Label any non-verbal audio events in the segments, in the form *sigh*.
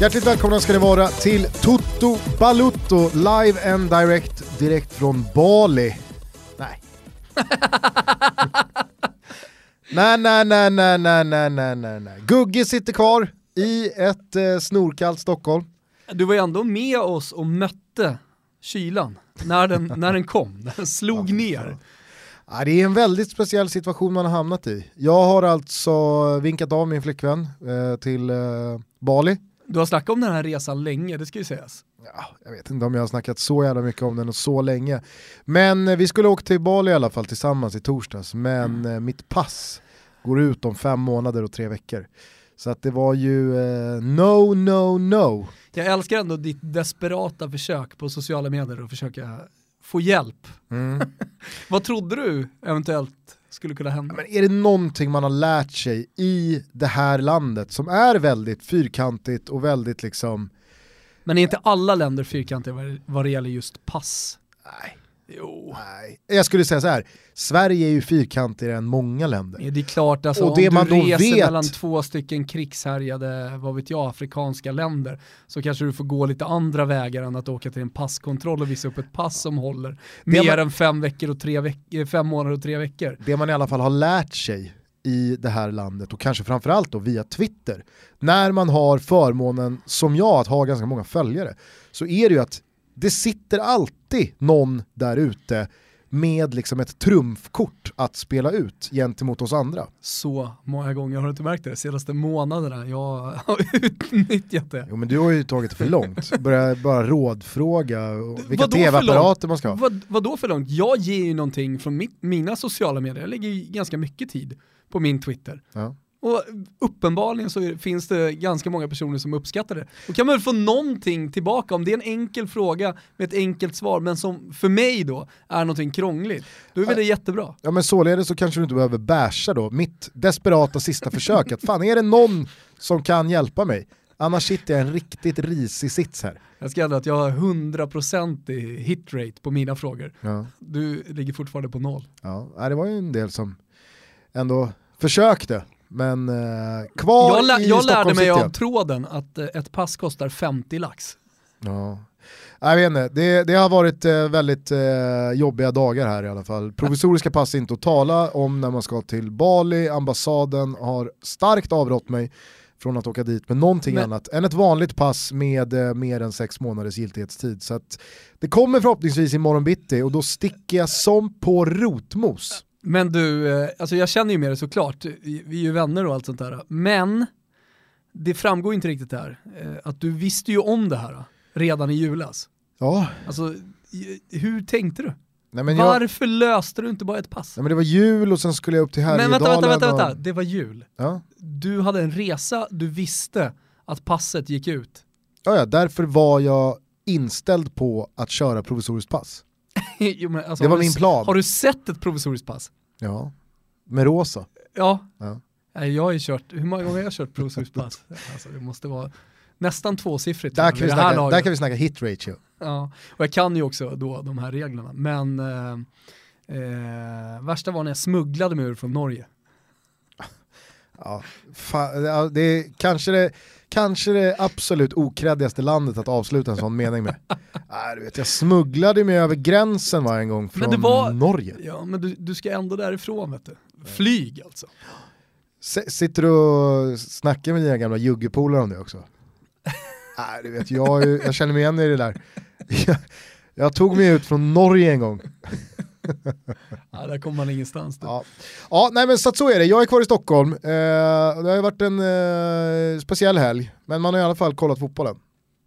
Hjärtligt välkomna ska ni vara till Toto Balutto live and direct direkt från Bali. Nej. *laughs* nej, nej, nej, nej, nej, nej, nej, nej, nej. Gugge sitter kvar i ett eh, snorkallt Stockholm. Du var ju ändå med oss och mötte kylan när den, *laughs* när den kom, den slog ner. Ja, det är en väldigt speciell situation man har hamnat i. Jag har alltså vinkat av min flickvän eh, till eh, Bali. Du har snackat om den här resan länge, det ska ju sägas. Ja, jag vet inte om jag har snackat så jävla mycket om den och så länge. Men eh, vi skulle åka till Bali i alla fall tillsammans i torsdags, men Mm. eh, mitt pass går ut om fem månader och tre veckor. Så att det var ju eh, no, no, no. Jag älskar ändå ditt desperata försök på sociala medier att försöka få hjälp. Mm. *laughs* Vad trodde du eventuellt skulle kunna hända? Men är det någonting man har lärt sig i det här landet som är väldigt fyrkantigt och väldigt liksom, Men är inte alla länder fyrkantiga vad- det gäller just pass? nej, Jo. nej. Jag skulle säga så här, Sverige är ju fyrkantigare än många länder. Det är klart, alltså, Och det om man du reser vet- mellan två stycken krigshärjade, vad vet jag, afrikanska länder så kanske du får gå lite andra vägar än att åka till en passkontroll och visa upp ett pass som håller mer man- än fem, veckor och tre veck- eh, fem månader och tre veckor. det man i alla fall har lärt sig i det här landet och kanske framförallt då via Twitter, när man har förmånen som jag att ha ganska många följare, så är det ju att det sitter alltid någon där ute med liksom ett trumfkort att spela ut gentemot oss andra. Så många gånger har du inte märkt det de senaste månaderna. Jag har *laughs* utnyttjat det. Jo men du har ju tagit det för långt, börja bara rådfråga vilka Vadå tv-apparater man ska ha. Vad, vad då för långt? Jag ger ju någonting från mitt, mina sociala medier, jag lägger ju ganska mycket tid på min Twitter. Ja. Och uppenbarligen så finns det ganska många personer som uppskattar det. Då kan man väl få någonting tillbaka om det är en enkel fråga med ett enkelt svar, men som för mig då är någonting krångligt. Då är väl det jättebra. Ja men således så kanske du inte behöver basha då, mitt desperata sista försök att fan är det någon som kan hjälpa mig? Annars sitter jag i en riktigt risig sits här. Jag ska ändå att jag har 100% i hitrate på mina frågor. Ja. Du ligger fortfarande på noll. Ja, det var ju en del som ändå försökte, men eh, kvar Jag, lä- i jag lärde mig av tråden att eh, ett pass kostar 50 lax. Ja. Jag vet inte, det, det har varit eh, väldigt eh, jobbiga dagar här i alla fall. Provisoriska pass är inte att tala om när man ska till Bali, ambassaden har starkt avrått mig från att åka dit med någonting Men- annat än ett vanligt pass med eh, mer än sex månaders giltighetstid. Så det kommer förhoppningsvis imorgon bitti och då sticker jag som på rotmos. Men du, eh, alltså jag känner ju med dig såklart, vi är ju vänner och allt sånt där. Men det framgår inte riktigt här, eh, att du visste ju om det här eh, redan i julas. Ja, Alltså, hur tänkte du? nej men, jag, Varför löste du inte bara ett pass? nej men det var jul och sen skulle jag upp till Men Härjedalen. vänta, vänta, vänta, vänta, och- det var jul. Ja. Du hade en resa, du visste att passet gick ut. Ja, ja, därför var jag inställd på att köra provisoriskt pass. *laughs* jo, men alltså, Det var du min plan. Har du sett ett provisoriskt pass? Ja, med rosa. Ja. Ja. Nej, jag har ju kört, hur många gånger har jag kört provisoriskt pass? *laughs* Alltså, det måste vara nästan tvåsiffrigt. Där kan, vi snacka, laget. där kan vi snacka hit ratio. Ja, och jag kan ju också då de här reglerna. Men eh, eh, värsta var när jag smugglade mig ur från Norge. Ja, fa, ja, det är kanske det, kanske det absolut okreddigaste landet att avsluta en sån mening med. Nej, *laughs* du vet, jag smugglade mig över gränsen var en gång från var- Norge. Ja, men du, du ska ändå därifrån vet du. Flyg alltså. S- sitter du och snackar med dina gamla juggepolare om det också? Nej, *laughs* du vet, jag, jag känner mig igen i det där. *laughs* Jag, jag tog mig ut från Norge en gång. *laughs* Ja, där kommer man ingenstans. Du. Ja, ja nej men så, så är det. Jag är kvar i Stockholm. Eh, det har ju varit en eh, speciell helg, men man har i alla fall kollat fotbollen.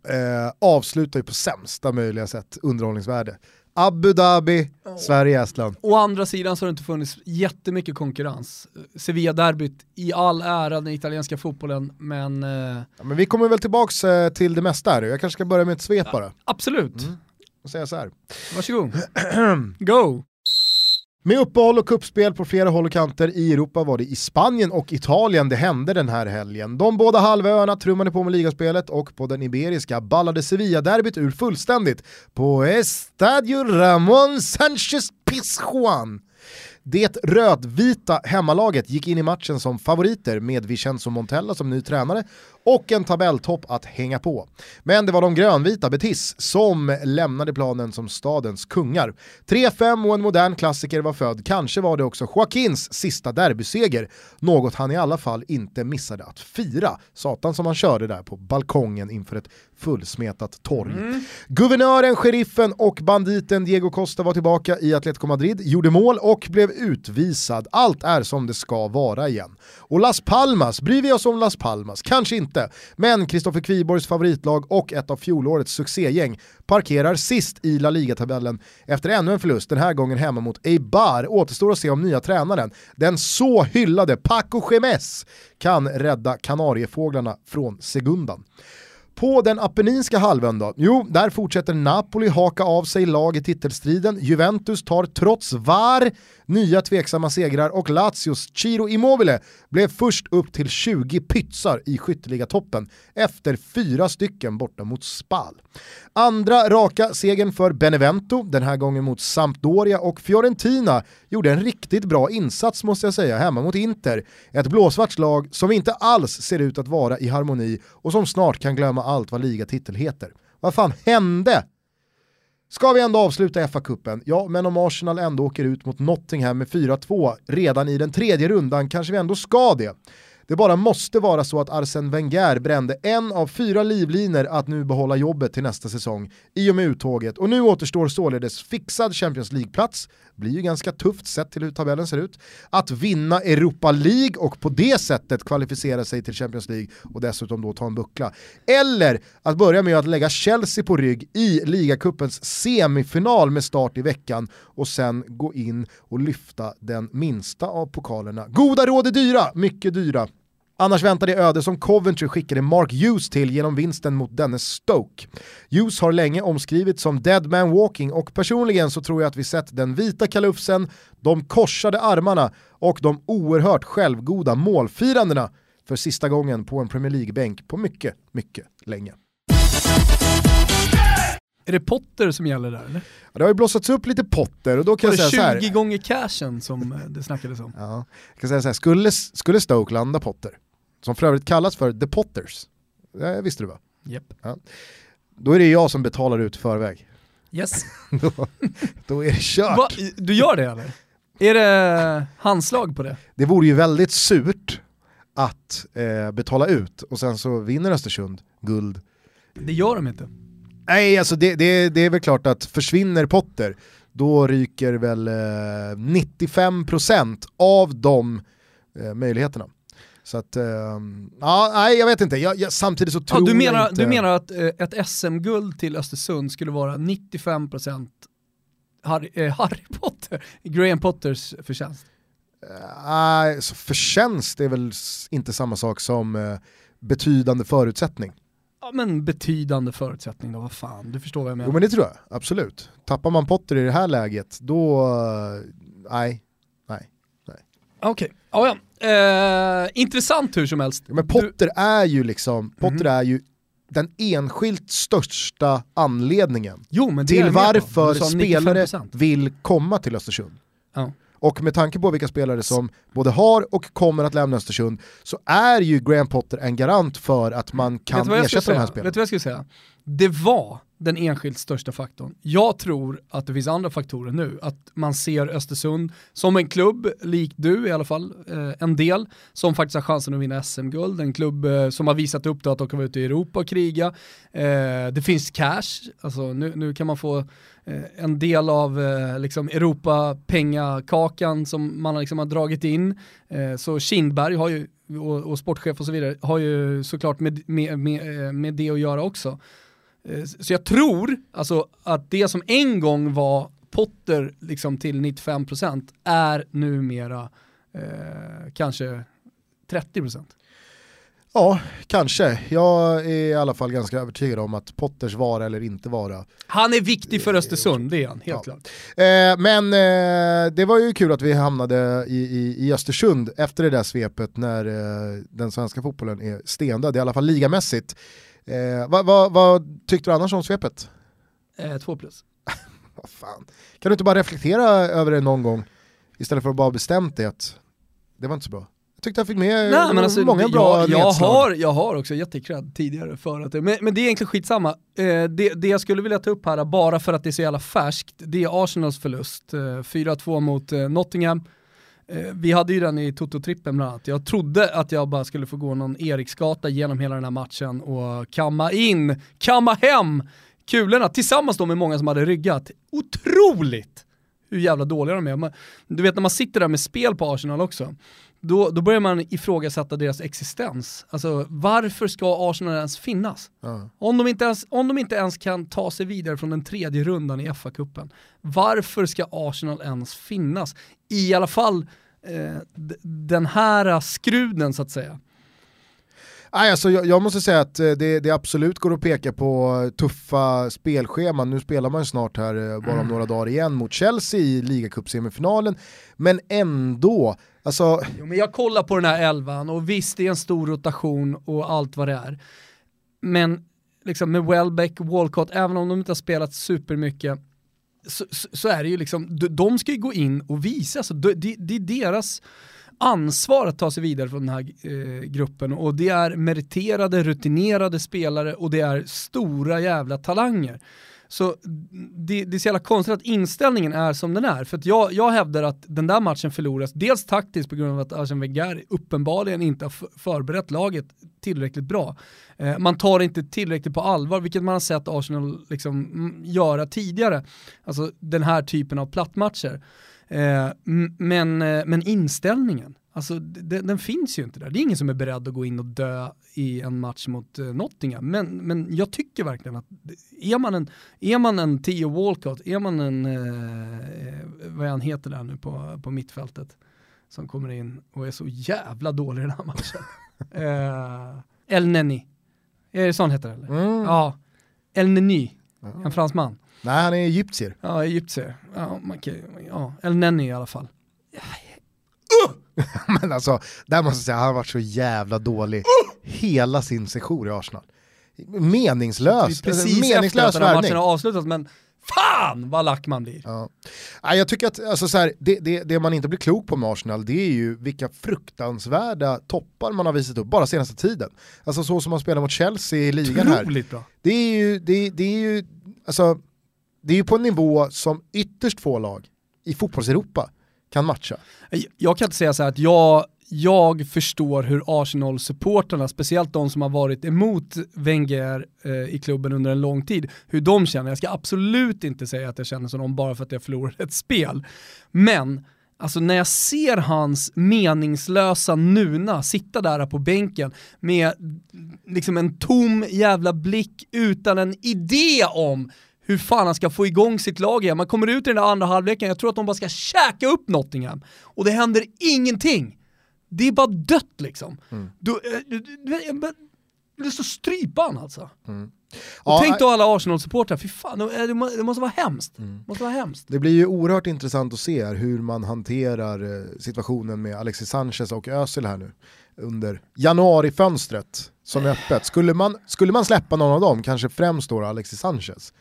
Eh, avslutar ju på sämsta möjliga sätt underhållningsvärde. Abu Dhabi, Sverige, Estland. Å andra sidan så har det inte funnits jättemycket konkurrens. Sevilla-derbyt i all ära den italienska fotbollen, men eh, Ja, men vi kommer väl tillbaks eh, till det mesta här. Jag kanske ska börja med ett svep bara. absolut. Mm. Och säga så här. Varsågod. *clears throat* Go! Med uppehåll och kuppspel på flera håll och kanter i Europa var det i Spanien och Italien det hände den här helgen. De båda halvöarna trummade på med ligaspelet och på den iberiska ballade Sevilla-derbyt ur fullständigt på Estadio Ramon Sanchez Pizjuan. Det rödvita hemmalaget gick in i matchen som favoriter med Vincenzo Montella som ny tränare och en tabelltopp att hänga på. Men det var de grönvita Betis som lämnade planen som stadens kungar. 3-5 och en modern klassiker var född, kanske var det också Joaquins sista derbyseger, något han i alla fall inte missade att fira. Satan som han körde där på balkongen inför ett fullsmetat torg. Mm. Guvernören, sheriffen och banditen Diego Costa var tillbaka i Atletico Madrid, gjorde mål och blev utvisad. Allt är som det ska vara igen. Och Las Palmas, bryr vi oss om Las Palmas? Kanske inte. Men Kristoffer Kviborgs favoritlag och ett av fjolårets succégäng parkerar sist i La Liga-tabellen efter ännu en förlust, den här gången hemma mot Eibar. Återstår att se om nya tränaren, den så hyllade Paco Gemes, kan rädda Kanariefåglarna från Segundan. På den apenninska halvön då? Jo, där fortsätter Napoli haka av sig lag i titelstriden. Juventus tar trots VAR nya tveksamma segrar och Lazios Ciro Immobile blev först upp till 20 pytsar i toppen efter fyra stycken borta mot Spal. Andra raka segern för Benevento, den här gången mot Sampdoria och Fiorentina gjorde en riktigt bra insats måste jag säga hemma mot Inter. Ett blåsvart lag som inte alls ser ut att vara i harmoni och som snart kan glömma allt vad ligatitel heter. Vad fan hände Ska vi ändå avsluta FA-cupen? Ja, men om Arsenal ändå åker ut mot Nottingham med 4-2 redan i den tredje rundan kanske vi ändå ska det. Det bara måste vara så att Arsene Wenger brände en av fyra livlinor att nu behålla jobbet till nästa säsong i och med uttåget och nu återstår således fixad Champions League-plats, blir ju ganska tufft sett till hur tabellen ser ut, att vinna Europa League och på det sättet kvalificera sig till Champions League och dessutom då ta en buckla. Eller att börja med att lägga Chelsea på rygg i ligacupens semifinal med start i veckan och sen gå in och lyfta den minsta av pokalerna. Goda råd är dyra, mycket dyra. Annars väntar det öde som Coventry skickade Mark Hughes till genom vinsten mot denne Stoke. Hughes har länge omskrivits som dead man walking och personligen så tror jag att vi sett den vita kalufsen, de korsade armarna och de oerhört självgoda målfirandena för sista gången på en Premier League-bänk på mycket, mycket länge. Är det Potter som gäller där eller? Ja, det har ju blossats upp lite Potter och då kan Var jag säga 20 gånger cashen som eh, det snackades om? Ja, jag kan säga så här, skulle, skulle Stoke landa Potter, som för övrigt kallas för The Potters. Det visste du va? Yep. Ja. Då är det jag som betalar ut förväg. Yes. *laughs* då, då, är det kört. Va? Du gör det eller? Är det handslag på det? Det vore ju väldigt surt att eh, betala ut och sen så vinner Östersund guld. Det gör de inte. Nej, alltså det, det, det är väl klart att försvinner Potter, då ryker väl eh, 95% av de eh, möjligheterna. Så att, uh, ja, nej jag vet inte, jag, jag, samtidigt så tror ja, du menar, jag inte... Du menar att uh, ett SM-guld till Östersund skulle vara 95% Harry, uh, Harry Potter, Graham Potters förtjänst? Nej, uh, förtjänst är väl inte samma sak som uh, betydande förutsättning. Ja men betydande förutsättning då, vad fan, du förstår vad jag menar. Jo men det tror jag, absolut. Tappar man Potter i det här läget, då, nej, nej, nej. Okej, okay. oh, ja. Eh, intressant hur som helst. Men Potter du... är ju liksom, Potter mm. är ju den enskilt största anledningen jo, till varför spelare vill komma till Östersund. Ja. Och med tanke på vilka spelare som både har och kommer att lämna Östersund så är ju Graham Potter en garant för att man kan ersätta de här spelarna. Vet du vad jag skulle säga? Det var den enskilt största faktorn. Jag tror att det finns andra faktorer nu. Att man ser Östersund som en klubb, lik du i alla fall, eh, en del, som faktiskt har chansen att vinna SM-guld. En klubb eh, som har visat upp att de kan vara ute i Europa och kriga. Eh, det finns cash, alltså nu, nu kan man få eh, en del av eh, liksom Europa-pengakakan som man liksom har dragit in. Eh, så Kindberg har ju, och, och sportchef och så vidare, har ju såklart med, med, med, eh, med det att göra också. Eh, så jag tror alltså, att det som en gång var Potter liksom till 95% är numera eh, kanske 30%. Ja, kanske. Jag är i alla fall ganska övertygad om att Potters vara eller inte vara. Han är viktig för Östersund, det är han, helt ja. klart. Eh, men eh, det var ju kul att vi hamnade i, i, i Östersund efter det där svepet när eh, den svenska fotbollen är stendöd, i alla fall ligamässigt. Eh, vad, vad, vad, tyckte du annars om svepet? Eh, två plus. *laughs* vad fan. Kan du inte bara reflektera över det någon gång? istället för att bara bestämt det att det var inte så bra. Jag tyckte jag fick med Nej, men alltså, många bra jag, jag, har, jag har också gett dig cred tidigare för att det, men, men det är egentligen skitsamma. Eh, det, det jag skulle vilja ta upp här, bara för att det är så jävla färskt, det är Arsenals förlust. Eh, 4-2 mot eh, Nottingham. Eh, vi hade ju den i Toto-trippen bland annat. Jag trodde att jag bara skulle få gå någon Eriksgata genom hela den här matchen och kamma in, kamma hem kulorna tillsammans då med många som hade ryggat. Otroligt hur jävla dåliga de är. Man, du vet när man sitter där med spel på Arsenal också, då, då börjar man ifrågasätta deras existens. Alltså varför ska Arsenal ens finnas? Ja. Om de, inte ens, om de inte ens kan ta sig vidare från den tredje rundan i FA-cupen, varför ska Arsenal ens finnas? I alla fall eh, den här skruden så att säga. Nej, alltså, jag, jag måste säga att eh, det, det absolut går att peka på tuffa spelscheman. Nu spelar man ju snart här eh, bara om några dagar igen mot Chelsea i ligacupsemifinalen. Men ändå, alltså Jo, men jag kollar på den här elvan och visst det är en stor rotation och allt vad det är. Men liksom med Welbeck, Walcott, även om de inte har spelat supermycket, så, så, så är det ju liksom, de, de ska ju gå in och visa, alltså, det, det är deras ansvar att ta sig vidare från den här eh, gruppen och det är meriterade, rutinerade spelare och det är stora jävla talanger. Så det, det är så jävla konstigt att inställningen är som den är. För att jag, jag hävdar att den där matchen förloras, dels taktiskt på grund av att Arsene Wenger uppenbarligen inte har förberett laget tillräckligt bra. Eh, man tar det inte tillräckligt på allvar, vilket man har sett Arsenal liksom, mm, göra tidigare. Alltså den här typen av plattmatcher. Eh, men, eh, men inställningen, alltså d- den finns ju inte där. Det är ingen som är beredd att gå in och dö i en match mot eh, Nottingham. Men, men jag tycker verkligen att är man en, är man en Theo Walcott, är man en, eh, vad han heter där nu på, på mittfältet, som kommer in och är så jävla dålig i den här matchen. *laughs* eh, El Neni, är det så han heter eller? mm. Ja, El Neni, en fransman. Nej han är egyptier. Ja, egyptier. Ja, man kan, ja, El Neni i alla fall. *laughs* Men alltså, där måste jag säga, han har varit så jävla dålig hela sin session i Arsenal. Meningslös, precis meningslös här värvning. matchen har avslutats, men fan vad lack man blir. Ja. Jag tycker att alltså, så här, det, det, det man inte blir klok på med Arsenal det är ju vilka fruktansvärda toppar man har visat upp bara senaste tiden. Alltså så som man spelar mot Chelsea i ligan här. Otroligt bra. Det är ju, det, det är ju, alltså, det är ju på en nivå som ytterst få lag i fotbollseuropa kan matcha. Jag kan inte säga så här att jag, jag förstår hur Arsenal-supporterna, speciellt de som har varit emot Wenger eh, i klubben under en lång tid, hur de känner. Jag ska absolut inte säga att jag känner som dem bara för att jag förlorade ett spel. Men Alltså när jag ser hans meningslösa Nuna sitta där på bänken med liksom en tom jävla blick utan en idé om hur fan han ska få igång sitt lag igen. Man kommer ut i den där andra halvleken, jag tror att de bara ska käka upp Nottingham. Och det händer ingenting. Det är bara dött liksom. Du, eh, du, du, så strypan alltså. Och Ja, tänk då alla Arsenal-supportrar, fy fan, det, det må- det måste vara hemskt. Det måste vara hemskt. Det blir ju oerhört intressant att se hur man hanterar eh, situationen med Alexis Sanchez och Özil här nu under januarifönstret som är *sighs* öppet. Skulle man, skulle man släppa någon av dem, kanske främst då Alexis Sanchez,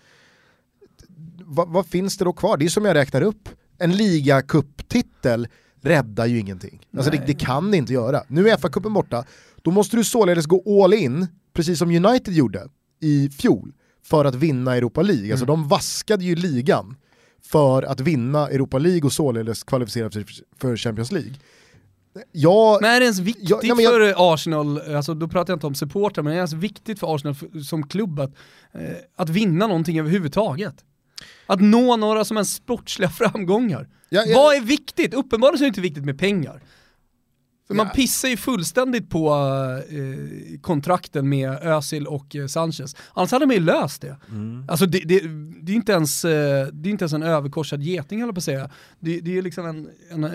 vad, vad finns det då kvar? Det är som jag räknar upp, en ligacup-titel räddar ju ingenting. Alltså det, det kan det inte göra. Nu är FA-cupen borta, då måste du således gå all in, precis som United gjorde i fjol, för att vinna Europa League. Alltså de vaskade ju ligan för att vinna Europa League och således kvalificera sig för Champions League. Jag, Men är det ens viktigt Ja, nej, jag- för Arsenal, alltså då pratar jag inte om supportrar, men är det ens viktigt för Arsenal som klubb att, eh, att vinna någonting överhuvudtaget? Att nå några som en sportsliga *laughs* framgångar. jag, jag, Vad är viktigt? Uppenbarligen så är det inte viktigt med pengar. För man pissar ju fullständigt på eh, kontrakten med Özil och eh, Sanchez. Annars hade man ju löst det. Mm. Alltså det, det, det, är inte ens, eh, det är inte ens en överkorsad geting höll på att säga. Det, det är liksom en, en eh,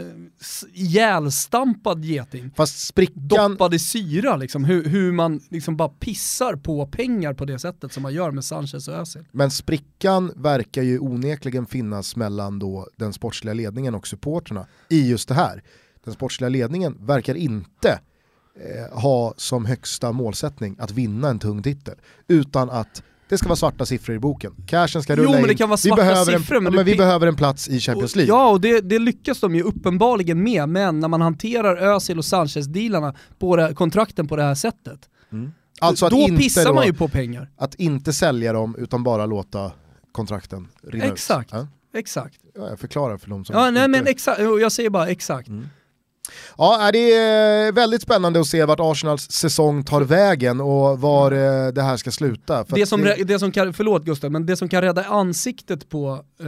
ihjälstampad geting. Fast sprickan, Doppad i syra liksom. Hur, hur man liksom bara pissar på pengar på det sättet som man gör med Sanchez och Özil. men sprickan verkar ju onekligen finnas mellan då den sportsliga ledningen och supporterna i just det här. Den sportsliga ledningen verkar inte eh, ha som högsta målsättning att vinna en tung titel, utan att Det ska vara svarta siffror i boken. Cashen ska Jo, rulla men in. det kan vara vi svarta behöver siffror, en, men men, vi behöver en plats i Champions League. Ja, och det, det lyckas de ju uppenbarligen med, men när man hanterar Özil och Sanchez-dealarna på det, kontrakten på det här sättet, alltså att då inte pissar då, man ju på pengar. att inte sälja dem utan bara låta kontrakten rinna Exakt. ut. Ja? Exakt. Ja, jag förklarar för de som Ja, nej inte... men exakt, jag säger bara exakt. Ja, det är väldigt spännande att se vart Arsenals säsong tar vägen och var eh, det här ska sluta. Det som, rä- det som kan, förlåt Gustav, men det som kan rädda ansiktet på eh,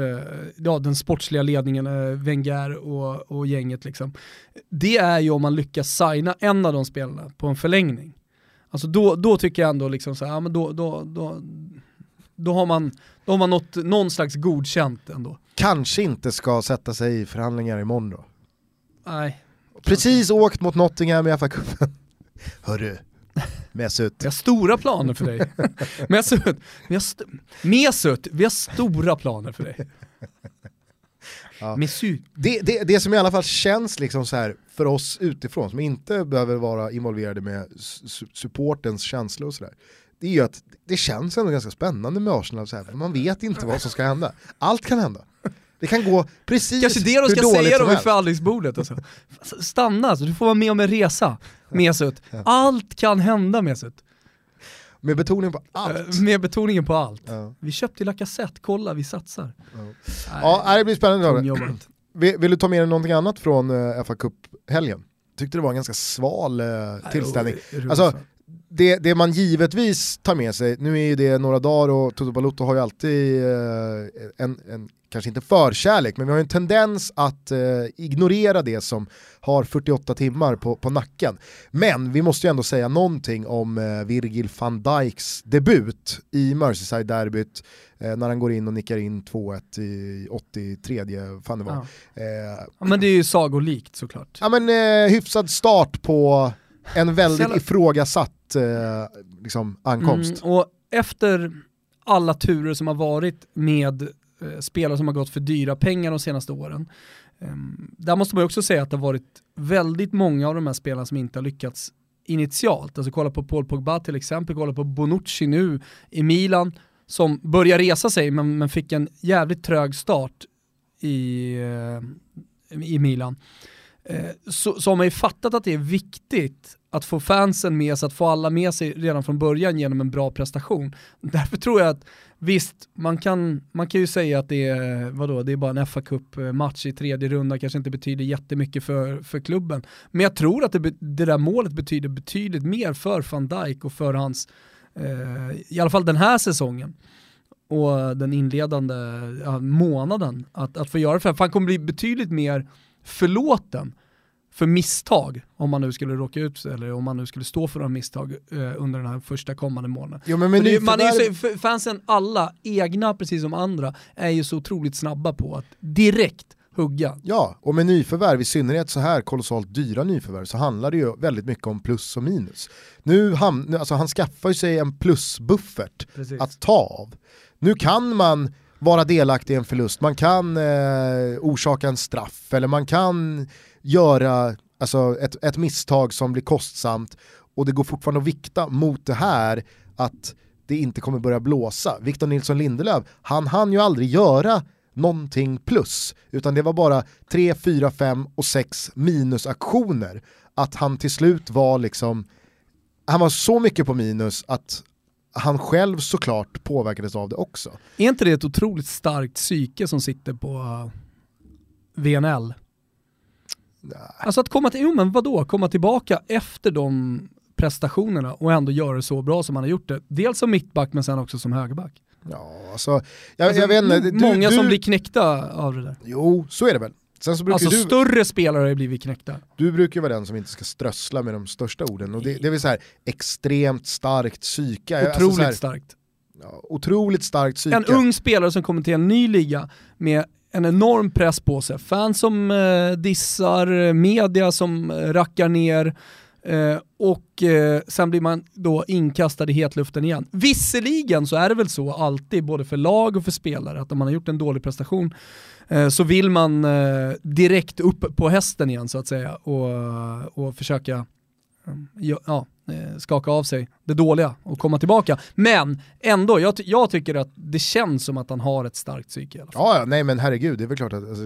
ja, den sportsliga ledningen, eh, Wenger och, och gänget, liksom, det är ju om man lyckas signa en av de spelarna på en förlängning. Alltså då, då tycker jag ändå liksom så här, ja, men då, då, då, då har man, då har man nått någon slags godkänt ändå. kanske inte ska sätta sig i förhandlingar imorgon då. Nej, Precis åkt mot Nottingham i FA-cupen. *laughs* Hörru, Mesut. vi har stora planer för dig. *laughs* Mesut, vi har, st- Mesut, vi har stora planer för dig. *laughs* Ja. Mesut. Det, det, det som i alla fall känns liksom så här för oss utifrån, som inte behöver vara involverade med su- supportens känslor och sådär, det är ju att det känns ändå ganska spännande med Arsenal, så här, för man vet inte vad som ska hända. Allt kan hända. Det kan gå precis Kanske det de ska säga då vid förhandlingsbordet. Alltså. Stanna, alltså. du får vara med om en resa. Mesut. Allt kan hända Mesut. Med betoning på allt. Eh, Med betoningen på allt. Ja. Vi köpte Lacazette, kolla vi satsar. Nej, Ja, det blir spännande. *clears throat* Vill, vill du ta med dig någonting annat från uh, FA Cup-helgen? Tyckte det var en ganska sval eh, tillställning. Nej, Alltså, det, det man givetvis tar med sig, nu är ju det några dagar och Toto Balotto har ju alltid eh, en, en, kanske inte förkärlek, men vi har en tendens att eh, ignorera det som har 48 timmar på, på nacken. Men vi måste ju ändå säga någonting om eh, Virgil van Dijks debut i Merseyside-derbyt eh, när han går in och nickar in 2-1 i 83 fan det var. Ja. Eh, Ja, men det är ju sagolikt såklart. ja men eh, hyfsad start på en väldigt ifrågasatt eh, liksom, ankomst. Mm, och efter alla turer som har varit med Eh, spelare som har gått för dyra pengar de senaste åren, ehm, där måste man ju också säga att det har varit väldigt många av de här spelarna som inte har lyckats initialt. Alltså kolla på Paul Pogba till exempel, kolla på Bonucci nu i Milan, som börjar resa sig men, men fick en jävligt trög start i, eh, i Milan. Eh, så, så har man ju fattat att det är viktigt att få fansen med sig, att få alla med sig redan från början genom en bra prestation. Därför tror jag att visst, man kan, man kan ju säga att det är, vadå, det är bara en fa Cup-match i tredje runda, kanske inte betyder jättemycket för, för klubben. Men jag tror att det, det där målet betyder betydligt mer för van Dijk och för hans, eh, i alla fall den här säsongen och den inledande ja, månaden att, att få göra det. För han kommer bli betydligt mer förlåten för misstag, om man nu skulle råka ut eller om man nu skulle stå för några misstag eh, under den här första kommande månaden. Jo, men För det, man är ju så, fansen, alla, egna precis som andra, är ju så otroligt snabba på att direkt hugga. Ja, och med nyförvärv, i synnerhet så här kolossalt dyra nyförvärv, så handlar det ju väldigt mycket om plus och minus. Nu, ham- alltså han skaffar ju sig en plusbuffert Precis. att ta av. Nu kan man vara delaktig i en förlust, man kan eh, orsaka en straff eller man kan göra alltså, ett, ett misstag som blir kostsamt och det går fortfarande att vikta mot det här att det inte kommer börja blåsa. Victor Nilsson Lindelöf, han hann ju aldrig göra någonting plus, utan det var bara 3, 4, 5 och 6 minusaktioner. Att han till slut var liksom, han var så mycket på minus att han själv såklart påverkades av det också. Är inte det ett otroligt starkt psyke som sitter på eh, VNL? Alltså att komma till, jo men vadå, komma tillbaka efter de prestationerna och ändå göra det så bra som han har gjort det. Dels som mittback men sen också som högerback. Ja, alltså, jag, Alltså, jag vet inte, du, många du, som blir knäckta av det där. Jo, så är det väl. Sen så brukar Alltså du, större spelare har blivit knäckta. du brukar vara den som inte ska strössla med de största orden och det, det är väl så här extremt starkt psyke. Alltså Otroligt så här, starkt. ja, otroligt starkt psyke. En ung spelare som kommer till en ny liga med en enorm press på sig. Fans som eh, dissar, eh, media som eh, rackar ner eh, och eh, sen blir man då inkastad i hetluften igen. Visserligen så är det väl så alltid, både för lag och för spelare, att om man har gjort en dålig prestation eh, så vill man eh, direkt upp på hästen igen så att säga och, och försöka ja, ja, eh, skaka av sig det dåliga och komma tillbaka. Men ändå, jag, jag, tycker att det känns som att han har ett starkt psyke i alla fall. Ja, ja nej men herregud, det är väl klart att alltså,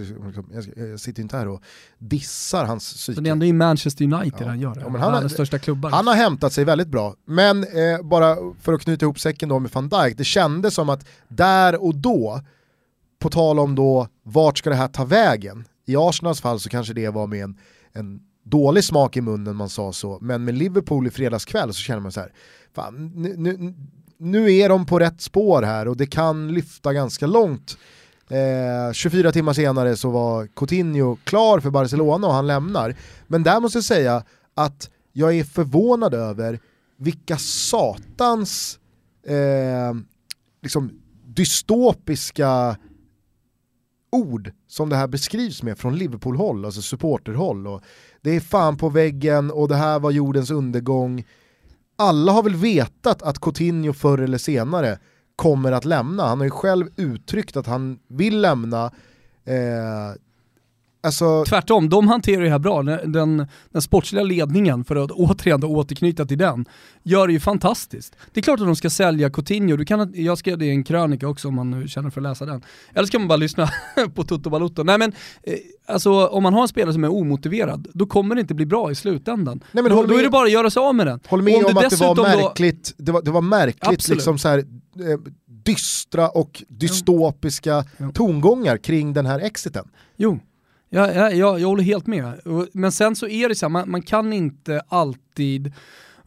jag, jag, sitter inte här och dissar hans psyke. Så det är ändå i Manchester United ja. han gör det, ja, men han, har, största klubbar. Han har hämtat sig väldigt bra, men eh, bara för att knyta ihop säcken då med van Dijk, det kändes som att där och då, på tal om då vart ska det här ta vägen? I Arsenals fall så kanske det var med en, en dålig smak i munnen man sa så, men med Liverpool i fredagskväll så känner man så här, fan, nu, nu, nu är de på rätt spår här och det kan lyfta ganska långt. Eh, 24 timmar senare så var Coutinho klar för Barcelona och han lämnar. Men där måste jag säga att jag är förvånad över vilka satans eh, liksom dystopiska ord som det här beskrivs med från Liverpool-håll, alltså supporterhåll. Och det är fan på väggen och det här var jordens undergång. Alla har väl vetat att Coutinho förr eller senare kommer att lämna. Han har ju själv uttryckt att han vill lämna. Eh, Alltså... Tvärtom, de hanterar det här bra. Den, den sportsliga ledningen, för att återigen återknyta till den, gör det ju fantastiskt. Det är klart att de ska sälja Coutinho, du kan, jag skrev det i en krönika också om man nu känner för att läsa den. Eller så kan man bara lyssna *laughs* på Toto Balotto. Nej men, eh, alltså om man har en spelare som är omotiverad, då kommer det inte bli bra i slutändan. Nej, men då, då är det bara att göra sig av med den. Håll med om, om att det var märkligt, då... det var, det var märkligt liksom så här, eh, dystra och dystopiska ja. tongångar kring den här exiten. Jo, Ja, ja, jag, jag håller helt med. Men sen så är det så här, man, man kan inte alltid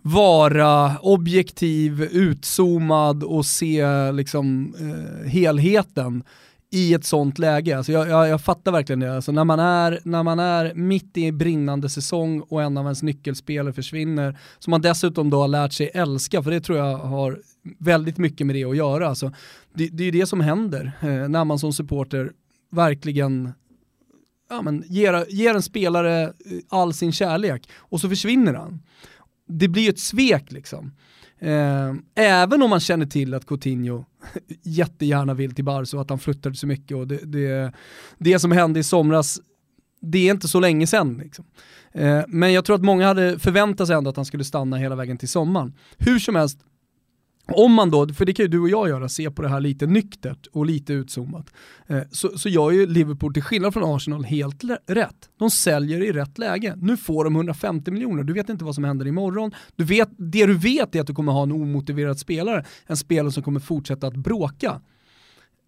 vara objektiv, utzoomad och se liksom, eh, helheten i ett sånt läge. Alltså jag, jag, jag fattar verkligen det. Alltså när, man är, när man är mitt i brinnande säsong och en av ens nyckelspelare försvinner, som man dessutom då har lärt sig älska, för det tror jag har väldigt mycket med det att göra. Alltså, det, det är det som händer eh, när man som supporter verkligen ja, men, ger, ger en spelare eh, all sin kärlek och så försvinner han. Det blir ju ett svek liksom. Eh, även om man känner till att Coutinho *laughs* jättegärna vill till Barca och att han flyttade så mycket och det, det, det som hände i somras, det är inte så länge sedan. Liksom. Eh, men jag tror att många hade förväntat sig ändå att han skulle stanna hela vägen till sommaren. Hur som helst, om man då, för det kan ju du och jag göra, se på det här lite nyktert och lite utzoomat, eh, så, så gör ju Liverpool till skillnad från Arsenal helt rätt. De säljer i rätt läge. Nu får de 150 miljoner, du vet inte vad som händer imorgon. Du vet, det du vet är att du kommer ha en omotiverad spelare, en spelare som kommer fortsätta att bråka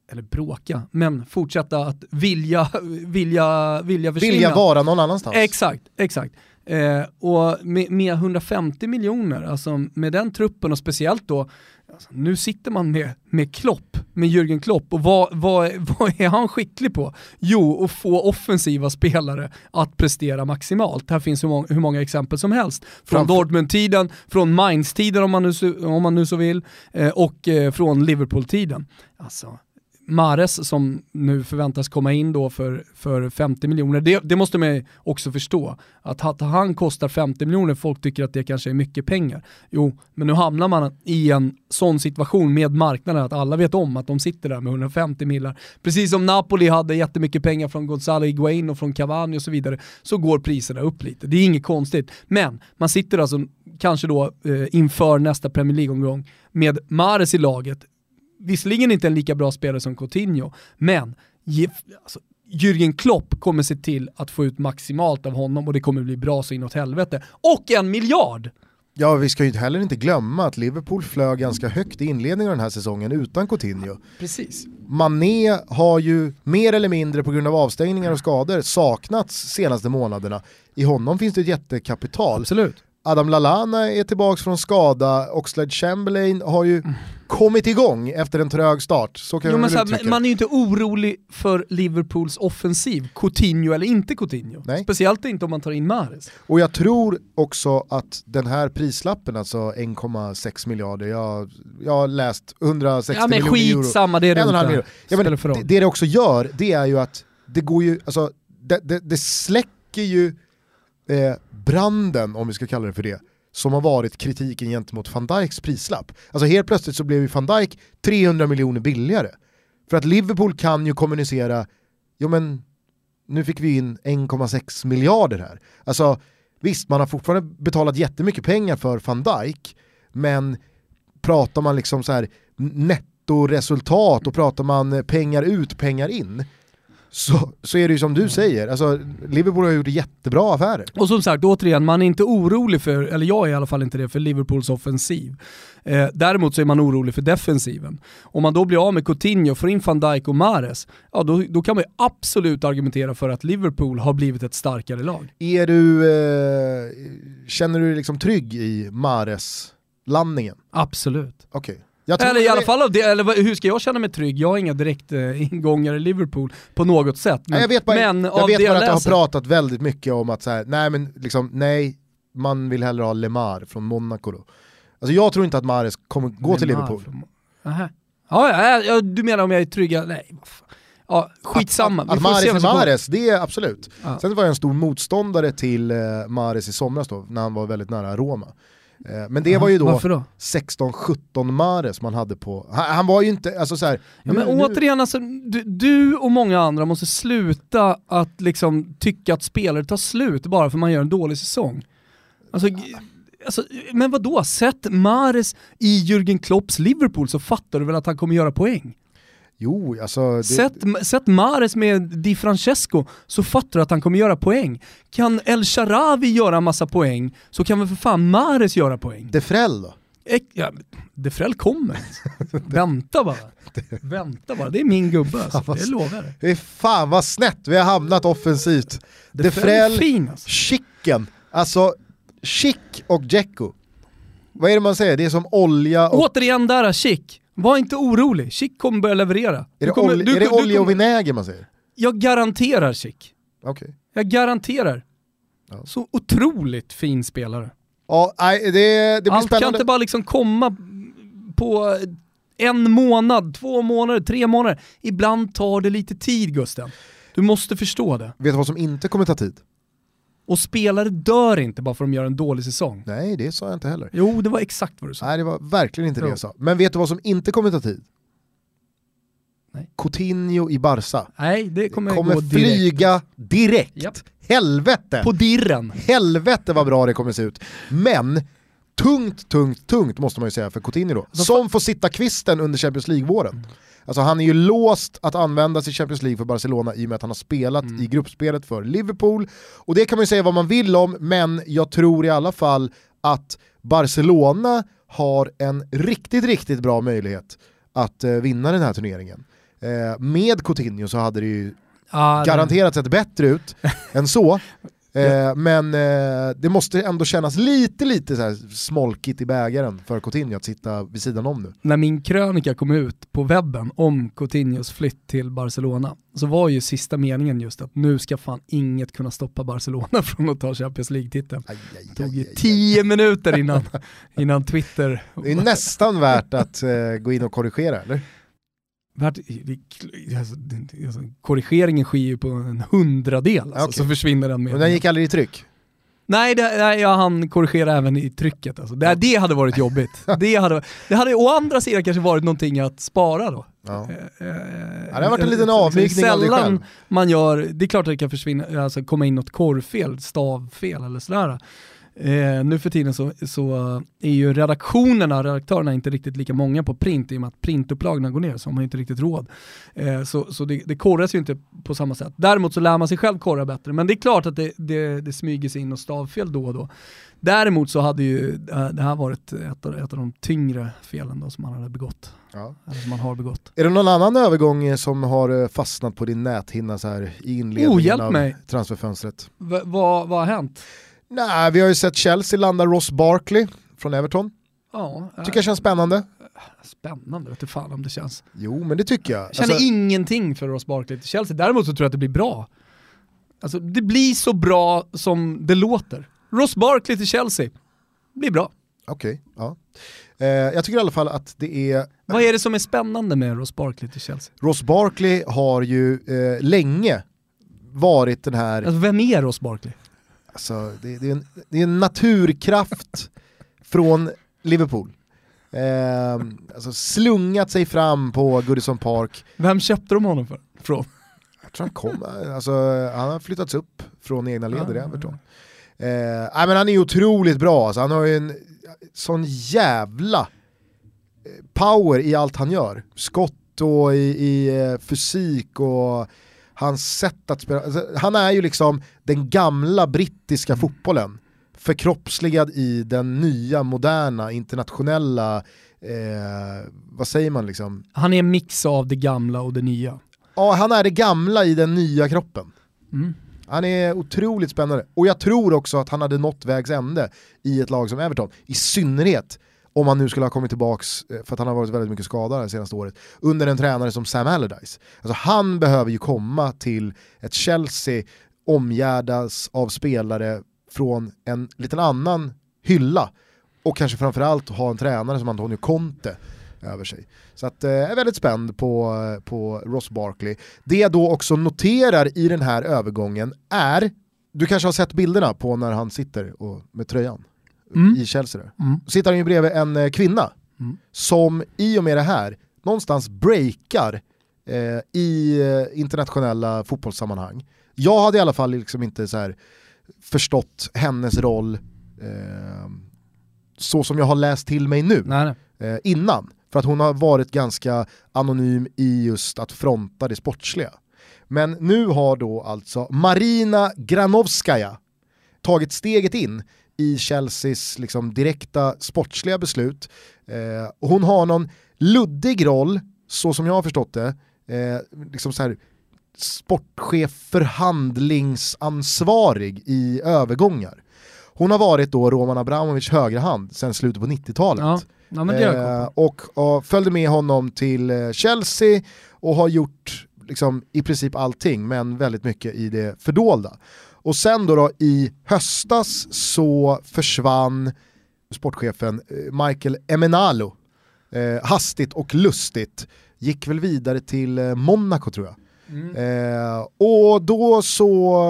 eller bråka, men fortsätta att vilja, vilja, vilja försvinna. Vilja vara någon annanstans. Exakt, exakt. Eh, och med, med, 150 miljoner, alltså med den truppen och speciellt då, alltså, nu sitter man med, med Klopp, med Jürgen Klopp och vad, vad, *laughs* vad är han skicklig på? Jo, att få offensiva spelare att prestera maximalt. Här finns hur många, hur många exempel som helst. Från Dortmund-tiden, från Mainz-tiden om, man nu, om man nu så vill, eh, och eh, från Liverpool-tiden. Alltså, Mares som nu förväntas komma in då för, för 50 miljoner, det, det, måste man också förstå. Att, att han kostar 50 miljoner, folk tycker att det kanske är mycket pengar. Jo, men nu hamnar man i en sån situation med marknaden att alla vet om att de sitter där med 150 millar. Precis som Napoli hade jättemycket pengar från Gonzalo Higuain och från Cavani och så vidare, så går priserna upp lite. Det är inget konstigt. Men man sitter alltså kanske då eh, inför nästa Premier League-omgång med Mares i laget, visserligen inte en lika bra spelare som Coutinho, men ge, alltså, Jürgen Klopp kommer se till att få ut maximalt av honom och det kommer bli bra så inåt helvete. Och en miljard! Ja, vi ska ju heller inte glömma att Liverpool flög ganska högt i inledningen av den här säsongen utan Coutinho. Precis. Mané har ju mer eller mindre på grund av avstängningar och skador saknats senaste månaderna. I honom finns det ett jättekapital. Absolut. Adam Lallana är tillbaka från skada, Oxlade Chamberlain har ju mm. kommit igång efter en trög start. Så kan jo, men så här, man är ju inte orolig för Liverpools offensiv, Coutinho eller inte Coutinho. Nej. Speciellt inte om man tar in Mahrez. Och jag tror också att den här prislappen, alltså 1,6 miljarder, jag, jag har läst 160 ja, men miljoner euro. skitsamma, det är inte. Ja, men det, det det också gör, det är ju att det går ju, alltså det, det, det släcker ju eh, branden, om vi ska kalla det för det, som har varit kritiken gentemot van Dijks prislapp. Alltså helt plötsligt så blev ju van Dijk 300 miljoner billigare. För att Liverpool kan ju kommunicera, jo men nu fick vi in 1,6 miljarder här. Alltså visst man har fortfarande betalat jättemycket pengar för van Dijk, men pratar man liksom så här nettoresultat och pratar man pengar ut, pengar in, så, så är det ju som du säger, alltså, Liverpool har gjort jättebra affärer. Och som sagt, återigen, man är inte orolig för, eller jag är i alla fall inte det, för Liverpools offensiv. Eh, däremot så är man orolig för defensiven. Om man då blir av med Coutinho, får in van Dijk och Mares, ja då, då kan man ju absolut argumentera för att Liverpool har blivit ett starkare lag. Är du, eh, känner du dig liksom trygg i Mares-landningen? Absolut. Okej. Okay. Eller i alla fall av det, eller hur ska jag känna mig trygg? Jag har inga direkt eh, ingångar i Liverpool på något sätt. Men, nej, jag vet bara, men jag vet bara jag att jag har pratat väldigt mycket om att så här, nej men liksom, nej, man vill hellre ha Lemar från Monaco då. Alltså jag tror inte att Mares kommer gå Lemar till Liverpool. Från... Ja, ja, ja, du menar om jag är trygg? Nej, Ja, skitsamma. Att, att, att Mares är Mares, det är absolut. Ja. Sen var jag en stor motståndare till eh, Mares i somras då, när han var väldigt nära Roma. Eh, men det var ju då, då? 16-17 Mares man hade på, han, han, var ju inte, alltså så här, ja, men nu, återigen, alltså, du, du, och många andra måste sluta att liksom tycka att spelare tar slut bara för man gör en dålig säsong. Alltså, alltså, men vadå, sätt Mares i Jürgen Klopps Liverpool så fattar du väl att han kommer göra poäng? Jo, alltså... Det... Sätt, sätt Mares med Di Francesco så fattar du att han kommer göra poäng. Kan El Sharawi göra massa poäng så kan väl för fan Mares göra poäng. Defrell då? Ja, Defrell kommer. *laughs* Vänta bara. Vänta bara, det är min gubbe alltså. det lovar jag. Fan vad snett vi har hamnat offensivt. Defrell, fin, alltså. Chicken, alltså Chic och Jecko. Vad är det man säger? Det är som olja och... Återigen där, Chic. Var inte orolig, Chic kommer börja leverera. Är det, kommer, olja, du, är det olja och vinäger man säger? Jag garanterar Chic. Okay. Jag garanterar. Ja. Så otroligt fin spelare. Ja, det, det blir Allt spännande. kan inte bara liksom komma på en månad, två månader, tre månader. Ibland tar det lite tid Gusten. Du måste förstå det. Vet du vad som inte kommer ta tid? Och spelare dör inte bara för att de gör en dålig säsong. Nej, det sa jag inte heller. Jo, det var exakt vad du sa. Nej, det var verkligen inte jo. det jag sa. Men vet du vad som inte kommer ta tid? Nej. Coutinho i Barca. Nej, det kommer, kommer gå flyga direkt. direkt. Helvete! På dirren. Helvete vad bra det kommer se ut. Men tungt, tungt, tungt måste man ju säga för Coutinho då. Alltså, som får sitta kvisten under Champions League-våren. Mm. Alltså han är ju låst att användas i Champions League för Barcelona i och med att han har spelat mm. i gruppspelet för Liverpool. Och det kan man ju säga vad man vill om, men jag tror i alla fall att Barcelona har en riktigt, riktigt bra möjlighet att eh, vinna den här turneringen. Eh, med Coutinho så hade det ju ah, garanterat sett bättre ut än så. *laughs* Eh, men eh, det måste ändå kännas lite, lite så här smolkigt i bägaren för Coutinho att sitta vid sidan om nu. När min krönika kom ut på webben om Coutinhos flytt till Barcelona så var ju sista meningen just att nu ska fan inget kunna stoppa Barcelona *laughs* från att ta Champions League-titeln. Det tog ju tio minuter innan, *laughs* innan Twitter... Det är nästan värt att uh, gå in och korrigera, eller? Alltså, alltså, korrigeringen sker ju på en hundradel, alltså, okay. så försvinner den med. Men den gick aldrig i tryck? Nej, det, nej jag hann korrigera även i trycket. Alltså. Det, det hade varit jobbigt. *laughs* det, hade, det hade å andra sidan kanske varit någonting att spara då. Ja. Eh, eh, ja, det har varit en liten avvikning av dig själv. man gör, det är klart att det kan försvinna, alltså komma in något korvfel, stavfel eller sådär. Eh, nu för tiden så, så är ju redaktionerna, redaktörerna inte riktigt lika många på print i och med att printupplagorna går ner så har man inte riktigt råd. Eh, så så det, det korras ju inte på samma sätt. Däremot så lär man sig själv korra bättre, men det är klart att det, det, det smyger sig in och stavfel då och då. Däremot så hade ju eh, det här varit ett av, ett av de tyngre felen då som man hade begått. Ja. Eller som man har begått. Är det någon annan övergång som har eh, fastnat på din näthinna så här i inledningen oh, av mig. transferfönstret? V vad har hänt? Nej, vi har ju sett Chelsea landa Ross Barkley från Everton. Ja, tycker jag känns spännande. Spännande, vet du fan om det känns. Jo, men det tycker jag. Jag känner alltså... ingenting för Ross Barkley till Chelsea, däremot så tror jag att det blir bra. Alltså det blir så bra som det låter. Ross Barkley till Chelsea, blir bra. Okej, okay, ja. Eh, jag tycker i alla fall att det är... Vad är det som är spännande med Ross Barkley till Chelsea? Ross Barkley har ju eh, länge varit den här... Alltså, vem är Ross Barkley? Alltså, det, det, är en, det är en naturkraft från Liverpool. Eh, alltså slungat sig fram på Goodison Park. Vem köpte de honom för? Från? Jag tror han kom, alltså, han har flyttats upp från egna leder i Everton. Eh, men han är otroligt bra, alltså. han har ju en sån jävla eh, power i allt han gör. Skott och i, i eh, fysik och hans sätt att spela. Alltså, han är ju liksom den gamla brittiska mm. fotbollen förkroppsligad i den nya, moderna, internationella, eh, vad säger man liksom? Han är en mix av det gamla och det nya. Ja, han är det gamla i den nya kroppen. Mm. Han är otroligt spännande. Och jag tror också att han hade nått vägs ände i ett lag som Everton. I synnerhet om han nu skulle ha kommit tillbaka, eh, för att han har varit väldigt mycket skadad det senaste året, under en tränare som Sam Allardyce. Alltså han behöver ju komma till ett Chelsea omgärdas av spelare från en liten annan hylla och kanske framförallt ha en tränare som Antonio Conte över sig. Så att, eh, jag är väldigt spänd på, eh, på Ross Barkley. Det jag då också noterar i den här övergången är, du kanske har sett bilderna på när han sitter och, med tröjan mm. i Chelsea. Mm. Sitter han ju bredvid en eh, kvinna mm. som i och med det här någonstans breakar eh, i eh, internationella fotbollssammanhang. Jag hade i alla fall liksom inte så här förstått hennes roll eh, så som jag har läst till mig nu nej, nej. Eh, innan. För att hon har varit ganska anonym i just att fronta det sportsliga. Men nu har då alltså Marina Granovskaja tagit steget in i Chelseas liksom direkta sportsliga beslut. Eh, och hon har någon luddig roll, så som jag har förstått det, eh, liksom så här, sportchef förhandlingsansvarig i övergångar. Hon har varit då Roman Abramovic högerhand sedan slutet på 90-talet. Ja. Ja, eh, och, och, följde med honom till eh, Chelsea och har gjort liksom, i princip allting, men väldigt mycket i det fördolda. Och sen då, då i höstas så försvann sportchefen eh, Michael Emenalo eh, hastigt och lustigt. Gick väl vidare till eh, Monaco tror jag. Mm. Eh, och då så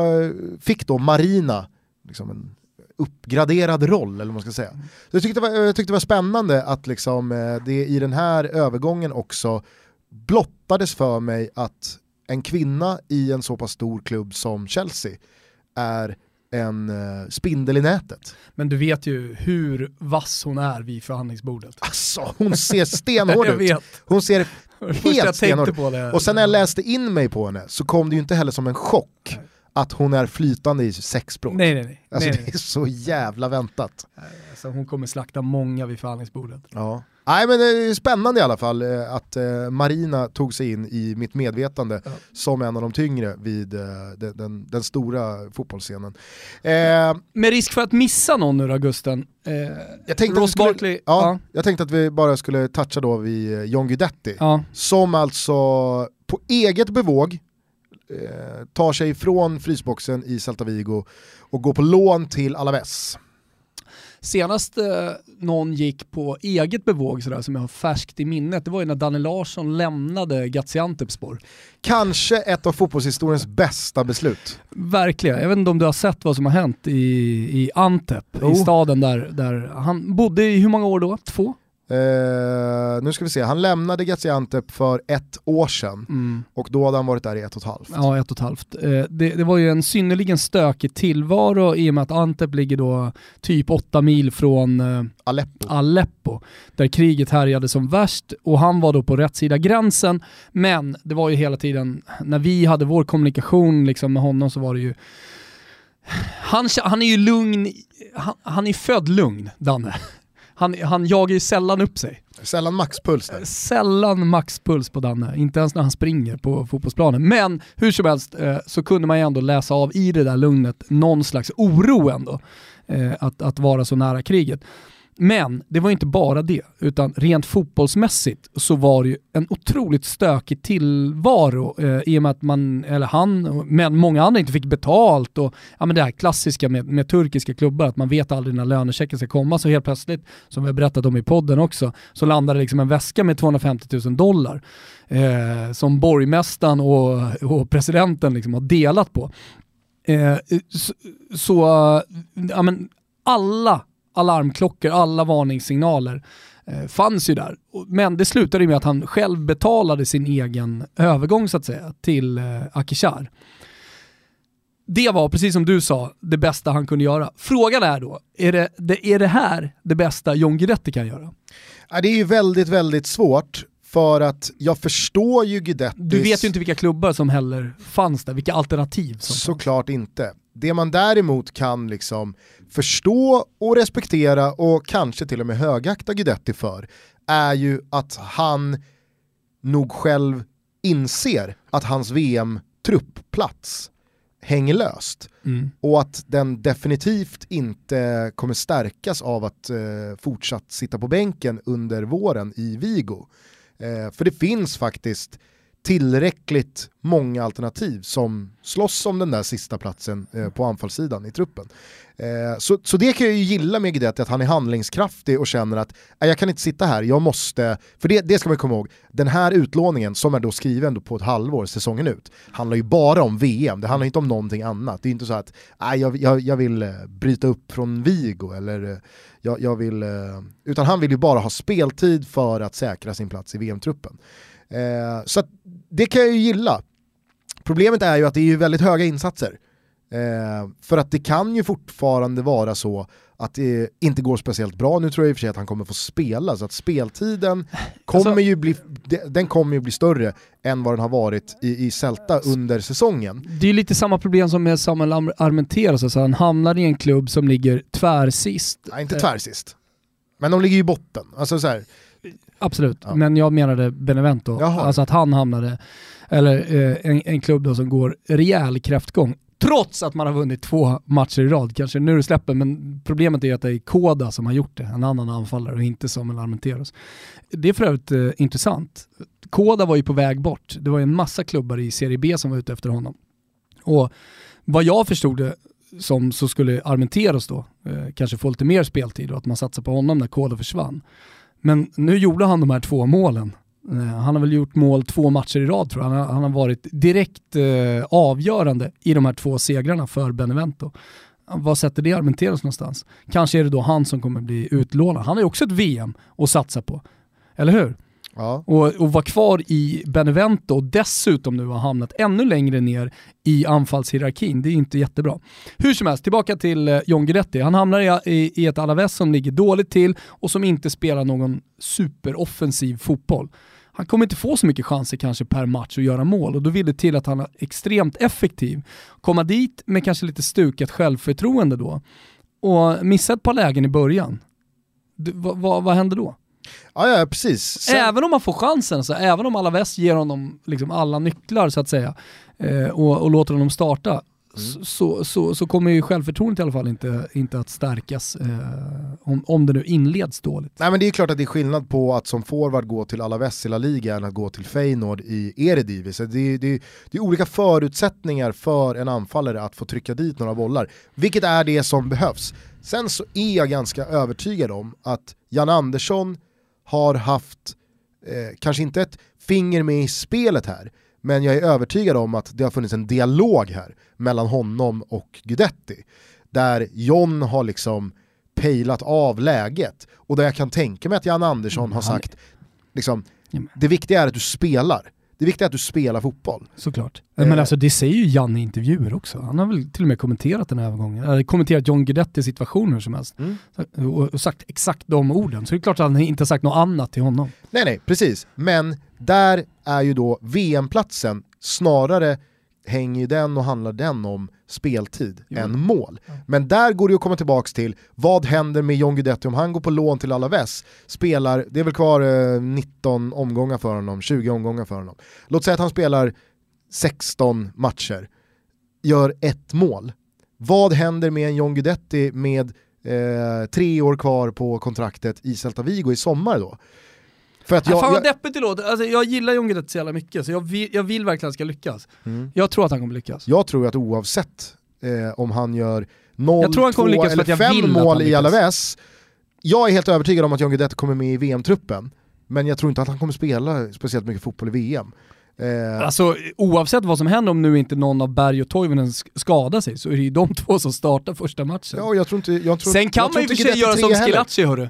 fick då Marina liksom en uppgraderad roll, eller vad man ska säga. Så jag, tyckte det var, jag tyckte det var spännande att liksom, eh, det i den här övergången också blottades för mig att en kvinna i en så pass stor klubb som Chelsea är en uh, spindel i nätet. Men du vet ju hur vass hon är vid förhandlingsbordet. Alltså hon ser stenhård *laughs* ut. Hon ser *laughs* helt stenhård ut. Och sen när jag läste in mig på henne så kom det ju inte heller som en chock att hon är flytande i sexspråk. Nej, nej, nej. Alltså nej, det är så jävla väntat. Alltså, hon kommer slakta många vid förhandlingsbordet. Ja. Nej men det är spännande i alla fall eh, att eh, Marina tog sig in i mitt medvetande ja. som en av de tyngre vid eh, den, den, den, stora fotbollsscenen. Eh, Med risk för att missa någon nu då Gusten, jag tänkte Ross skulle, Barkley, ja, ja, Jag tänkte att vi bara skulle toucha då vid John Guidetti, ja. som alltså på eget bevåg eh, tar sig från frysboxen i Celta Vigo och går på lån till Alaves. Senast eh, någon gick på eget bevåg sådär, som jag har färskt i minnet, det var ju när Danny Larsson lämnade Gaziantepspor. Kanske ett av fotbollshistoriens bästa beslut. Verkligen, jag vet inte om du har sett vad som har hänt i, i Antep, oh. i staden där, där han bodde i hur många år då? Två? Uh, nu ska vi se, han lämnade Gaziantep för ett år sedan mm. och då hade han varit där i ett och ett halvt. Ja, ett och ett halvt. Uh, det, det, var ju en synnerligen stökig tillvaro i och med att Antep ligger då typ åtta mil från uh, Aleppo. Aleppo, där kriget härjade som värst och han var då på rätt sida gränsen. Men det var ju hela tiden, när vi hade vår kommunikation liksom med honom så var det ju han, han är ju lugn, han, han är född lugn, Danne han, han jagar ju sällan upp sig. Sällan maxpuls där. Sällan maxpuls på Danne, inte ens när han springer på fotbollsplanen. Men hur som helst eh, så kunde man ju ändå läsa av i det där lugnet någon slags oro ändå. Eh, att, att vara så nära kriget. Men det var inte bara det, utan rent fotbollsmässigt så var det ju en otroligt stökig tillvaro eh, i och med att man, eller han, men många andra inte fick betalt och ja, men det här klassiska med, med turkiska klubbar, att man vet aldrig när lönechecken ska komma, så helt plötsligt, som vi har berättat om i podden också, så landade liksom en väska med 250 000 dollar eh, som borgmästaren och, och presidenten liksom har delat på. Eh, så, så ja, men alla alarmklockor, alla varningssignaler eh, fanns ju där. Men det slutade med att han själv betalade sin egen övergång så att säga till eh, Akishar. det var, precis som du sa, det bästa han kunde göra. Frågan är då, är det, det, är det här det bästa John Guidetti kan göra? Ja, det är ju väldigt, väldigt svårt för att jag förstår ju Guidettis... Du vet ju inte vilka klubbar som heller fanns där, vilka alternativ som Såklart inte. Det man däremot kan liksom förstå och respektera och kanske till och med högakta Guidetti för är ju att han nog själv inser att hans VM-truppplats hänger löst. Mm. Och att den definitivt inte kommer stärkas av att eh, fortsatt sitta på bänken under våren i Vigo. Eh, för det finns faktiskt tillräckligt många alternativ som slåss om den där sista platsen eh, på anfallssidan i truppen. Eh, så, så det kan jag ju gilla med Guidetti, att han är handlingskraftig och känner att jag kan inte sitta här, jag måste, för det, det ska man komma ihåg, den här utlåningen som är då skriven då på ett halvår, säsongen ut, handlar ju bara om VM, det handlar inte om någonting annat. Det är inte så att jag, jag, jag vill eh, bryta upp från Vigo eller eh, jag, jag vill, eh, utan han vill ju bara ha speltid för att säkra sin plats i VM-truppen. Eh, så det kan jag ju gilla. Problemet är ju att det är ju väldigt höga insatser. Eh, för att det kan ju fortfarande vara så att det inte går speciellt bra. Nu tror jag i och för sig att han kommer få spela, så att speltiden *laughs* kommer alltså, ju bli, den kommer ju bli större än vad den har varit i, i Celta under säsongen. Det är lite samma problem som med Samuel Armenteros, alltså han hamnar i en klubb som ligger tvärsist. Nej, inte tvärsist. Men de ligger ju i botten. Alltså så här, Absolut, ja. men jag menade Benevento. Jaha. Alltså att han hamnade, eller eh, en, en klubb då som går rejäl kräftgång. Trots att man har vunnit två matcher i rad, kanske nu det släpper, men problemet är att det är Koda som har gjort det, en annan anfallare och inte Samuel Armenteros. Det är för övrigt eh, intressant. Koda var ju på väg bort, det var ju en massa klubbar i Serie B som var ute efter honom. Och vad jag förstod det som så skulle Armenteros då eh, kanske få lite mer speltid och att man satsar på honom när Koda försvann. Men nu gjorde han de här två målen. Eh, han har väl gjort mål två matcher i rad tror jag. Han har, han har varit direkt eh, avgörande i de här två segrarna för Benevento. Vad sätter det Armenteros någonstans? Kanske är det då han som kommer bli utlånad. Han har ju också ett VM att satsa på. Eller hur? Ja. Och, och vara kvar i Benevento och dessutom nu har hamnat ännu längre ner i anfallshierarkin, det är inte jättebra. Hur som helst, tillbaka till eh, John Guidetti. Han hamnar i, i, i ett Alaves som ligger dåligt till och som inte spelar någon superoffensiv fotboll. Han kommer inte få så mycket chanser kanske per match att göra mål och då vill det till att han är extremt effektiv. Komma dit med kanske lite stukat självförtroende då och missa ett par lägen i början. Du, vad, vad, vad händer då? Ja, ja precis. Sen... Även om man får chansen, så även om Alaves ger honom liksom alla nycklar så att säga eh, och, och, låter honom starta, mm. så, så, så, kommer ju självförtroendet i alla fall inte, inte att stärkas eh, om, om det nu inleds dåligt. Nej men det är klart att det är skillnad på att som forward gå till Alaves i La Liga än att gå till Feyenoord i Eredivisie. Så det, det, det är olika förutsättningar för en anfallare att få trycka dit några bollar, vilket är det som behövs. Sen så är jag ganska övertygad om att Jan Andersson har haft, eh, kanske inte ett finger med i spelet här, men jag är övertygad om att det har funnits en dialog här mellan honom och Gudetti. Där John har liksom pejlat av läget och där jag kan tänka mig att Jan Andersson mm, har sagt liksom, det viktiga är att du spelar. Det viktiga är att du spelar fotboll. Såklart. Eh. Men alltså det säger ju Janne i intervjuer också. Han har väl till och med kommenterat den här övergången. Eller kommenterat John Guidettis situation hur som helst. Mm. Och sagt exakt de orden. Så det är klart att han inte har sagt något annat till honom. Nej nej, precis. Men där är ju då VM-platsen snarare hänger ju den och handlar den om speltid jo. än mål. Ja. Men där går det att komma tillbaka till, vad händer med John Guidetti om han går på lån till Alaves, spelar, det är väl kvar eh, 19 omgångar för honom, 20 omgångar för honom. Låt säga att han spelar 16 matcher, gör ett mål. Vad händer med en John Guidetti med eh, tre år kvar på kontraktet i Celta Vigo i sommar då? För att jag, Fan vad deppigt det låter, alltså, jag gillar John Guidetti så jävla mycket så jag vill, jag vill verkligen att han ska lyckas. Mm. Jag tror att han kommer lyckas. Jag tror att oavsett eh, om han gör 0, 2 eller 5 mål i Alaves, jag är helt övertygad om att John Guidetti kommer med i VM-truppen, men jag tror inte att han kommer spela speciellt mycket fotboll i VM. Eh. Alltså oavsett vad som händer om nu inte någon av Berg och Toivonen skadar sig så är det ju de *laughs* två som startar första matchen. Ja, jag tror inte, jag tror, Sen kan man ju för sig göra som Schillaci hörru.